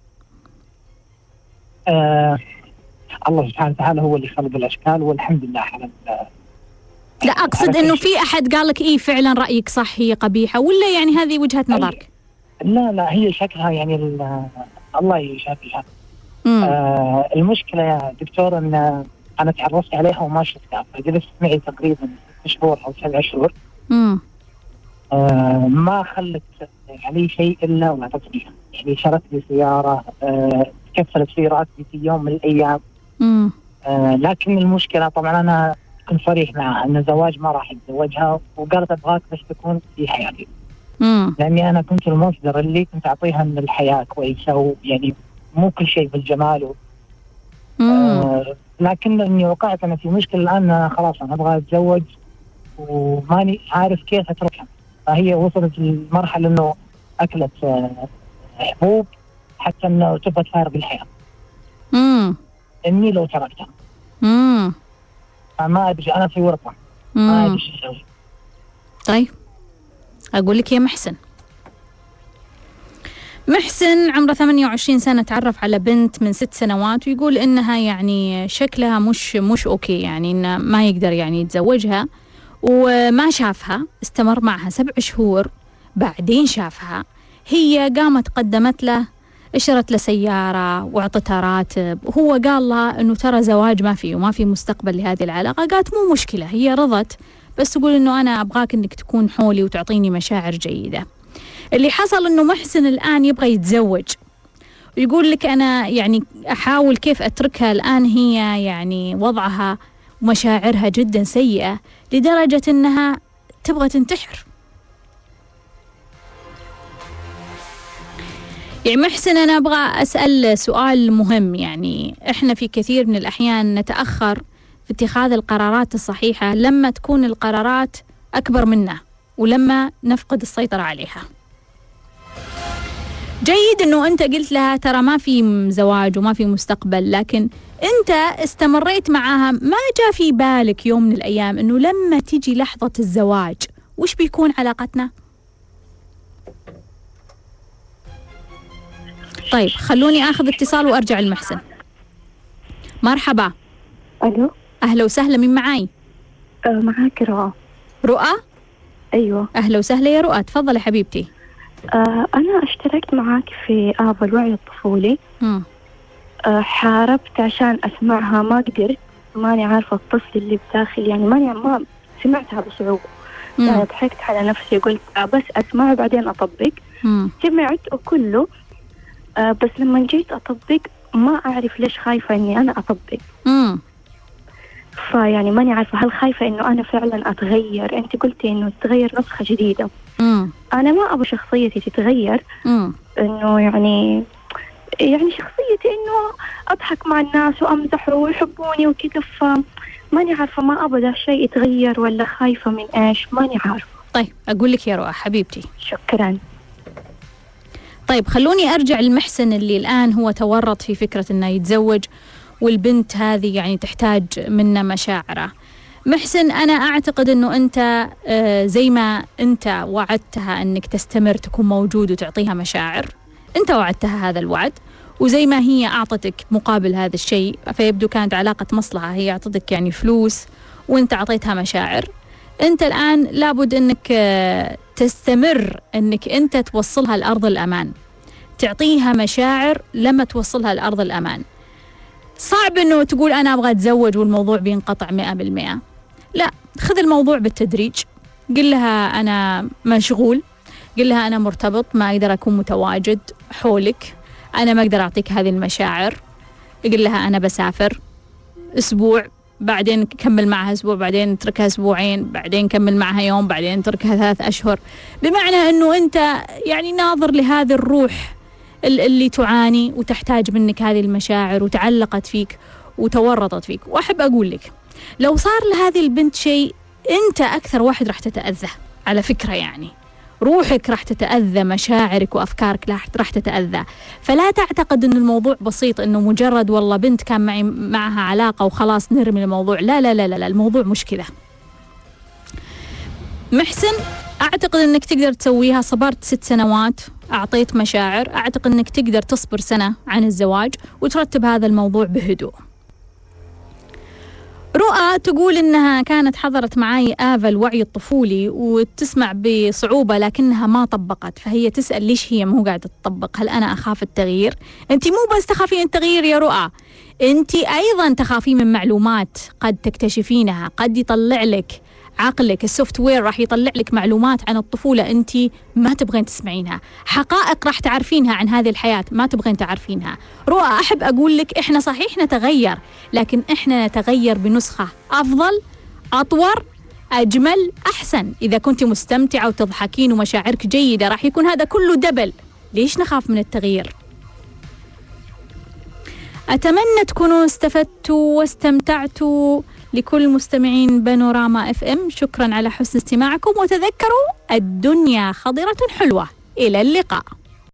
Speaker 10: آه الله سبحانه وتعالى هو اللي خلق الأشكال والحمد لله على
Speaker 1: لا أقصد إنه في أحد قال لك إيه فعلا رأيك صح هي قبيحة ولا يعني هذه وجهة نظرك؟
Speaker 10: لا لا هي شكلها يعني ال- الله يشافيها. آه المشكلة يا دكتور إن أنا تعرفت عليها وما شفتها فجلست معي تقريبا شهور أو سبع شهور. آه ما خلت علي شيء إلا واعطتني يعني شرت لي سيارة آه كفلت في راسي في يوم من الأيام
Speaker 1: مم.
Speaker 10: آه لكن المشكلة طبعا أنا كنت صريح معها إن الزواج ما راح اتزوجها وقالت أبغاك بس تكون في حياتي لأني أنا كنت المصدر اللي كنت أعطيها من الحياة كويسة ويعني مو كل شيء بالجمال و... آه لكن إني وقعت أنا في مشكلة الآن أنا خلاص أنا أبغى أتزوج وماني عارف كيف أتركها. فهي وصلت لمرحلة إنه أكلت آه، حبوب حتى إنه تبغى تفارق الحياة
Speaker 1: امم
Speaker 10: إني لو تركتها.
Speaker 1: امم
Speaker 10: فما أدري أنا في ورطة. ما أدري إيش أسوي.
Speaker 1: طيب. أقول لك يا محسن. محسن عمره 28 سنة تعرف على بنت من ست سنوات ويقول إنها يعني شكلها مش مش أوكي يعني إنه ما يقدر يعني يتزوجها وما شافها استمر معها سبع شهور بعدين شافها. هي قامت قدمت له اشترت له سيارة وأعطتها راتب. وهو قال لها إنه ترى زواج ما فيه وما في مستقبل لهذه العلاقة. قالت مو مشكلة هي رضت. بس تقول إنه أنا أبغاك إنك تكون حولي وتعطيني مشاعر جيدة. اللي حصل إنه محسن الآن يبغى يتزوج. ويقول لك أنا يعني أحاول كيف أتركها الآن هي يعني وضعها ومشاعرها جدا سيئة لدرجة إنها تبغى تنتحر. يعني محسن أنا أبغى أسأل سؤال مهم يعني إحنا في كثير من الأحيان نتأخر في اتخاذ القرارات الصحيحة لما تكون القرارات أكبر منا ولما نفقد السيطرة عليها. جيد إنه أنت قلت لها ترى ما في زواج وما في مستقبل لكن أنت استمريت معاها ما جاء في بالك يوم من الأيام إنه لما تيجي لحظة الزواج وش بيكون علاقتنا؟ طيب خلوني آخذ اتصال وأرجع المحسن مرحبا.
Speaker 2: ألو؟
Speaker 1: أهلا وسهلا مين معاي؟
Speaker 2: آه معاك رؤى
Speaker 1: رؤى؟
Speaker 2: أيوه
Speaker 1: أهلا وسهلا يا رؤى تفضلي حبيبتي
Speaker 2: آه أنا اشتركت معاك في آب الوعي الطفولي. آه حاربت عشان أسمعها ما قدرت ماني عارفة الطفل اللي بداخلي يعني ماني ما سمعتها بصعوبة
Speaker 1: مم.
Speaker 2: يعني ضحكت على نفسي قلت آه بس أسمع بعدين أطبق
Speaker 1: مم.
Speaker 2: سمعت وكله آه بس لما جيت أطبق ما أعرف ليش خايفة إني أنا أطبق
Speaker 1: مم.
Speaker 2: فيعني ماني عارفة هل خايفة إنه أنا فعلا أتغير؟ أنت قلتي إنه تتغير نسخة جديدة.
Speaker 1: مم.
Speaker 2: أنا ما أبغى شخصيتي تتغير.
Speaker 1: مم.
Speaker 2: إنه يعني يعني شخصيتي إنه أضحك مع الناس وأمزح ويحبوني وكذا فماني عارفة ما أبغى ده الشيء يتغير ولا خايفة من إيش ماني عارفة.
Speaker 1: طيب أقول لك يا رؤى حبيبتي.
Speaker 2: شكرا.
Speaker 1: طيب خلوني أرجع لمحسن اللي الآن هو تورط في فكرة إنه يتزوج. والبنت هذه يعني تحتاج منا مشاعره. محسن أنا أعتقد إنه أنت آه، زي ما أنت وعدتها إنك تستمر تكون موجود وتعطيها مشاعر، أنت وعدتها هذا الوعد وزي ما هي أعطتك مقابل هذا الشيء فيبدو كانت علاقة مصلحة هي أعطتك يعني فلوس وأنت أعطيتها مشاعر. أنت الآن لابد إنك آه، تستمر إنك أنت توصلها لارض الأمان. تعطيها مشاعر لما توصلها لأرض الأمان صعب أنه تقول أنا أبغى أتزوج والموضوع بينقطع مئة بالمئة. لا خذ الموضوع بالتدريج. قل لها أنا مشغول قل لها أنا مرتبط ما أقدر أكون متواجد حولك أنا ما أقدر أعطيك هذه المشاعر. قل لها أنا بسافر أسبوع بعدين كمل معها أسبوع بعدين اتركها أسبوعين بعدين كمل معها يوم بعدين اتركها ثلاث أشهر. بمعنى أنه أنت يعني ناظر لهذه الروح ال- اللي تعاني وتحتاج منك هذه المشاعر وتعلقت فيك وتورطت فيك. وأحب أقول لك لو صار لهذه البنت شيء أنت أكثر واحد راح تتأذى على فكرة يعني. روحك راح تتأذى مشاعرك وأفكارك راح تتأذى. فلا تعتقد أن الموضوع بسيط أنه مجرد والله بنت كان معي معها علاقة وخلاص نرمي الموضوع. لا لا لا لا, لا الموضوع مشكلة. محسن أعتقد أنك تقدر تسويها. صبرت ست سنوات. أعطيت مشاعر. أعتقد أنك تقدر تصبر سنة عن الزواج وترتب هذا الموضوع بهدوء. رؤى تقول إنها كانت حضرت معي آفا الوعي الطفولي وتسمع بصعوبة لكنها ما طبقت. فهي تسأل ليش هي مو قاعدة تطبق؟ هل أنا أخاف التغيير؟ أنت مو بس تخافين التغيير يا رؤى. أنت أيضا تخافين من معلومات قد تكتشفينها قد يطلع لك عقلك ال software راح يطلع لك معلومات عن الطفولة أنت ما تبغين تسمعينها. حقائق راح تعرفينها عن هذه الحياة ما تبغين تعرفينها. رؤى أحب أقول لك إحنا صحيح نتغير لكن إحنا نتغير بنسخة أفضل أطور أجمل أحسن. إذا كنت مستمتعة وتضحكين ومشاعرك جيدة راح يكون هذا كله double. ليش نخاف من التغيير؟ أتمنى تكونوا استفدتوا واستمتعتوا. لكل مستمعين بانوراما اف ام شكرا على حسن استماعكم وتذكروا الدنيا خضرة حلوة. إلى اللقاء.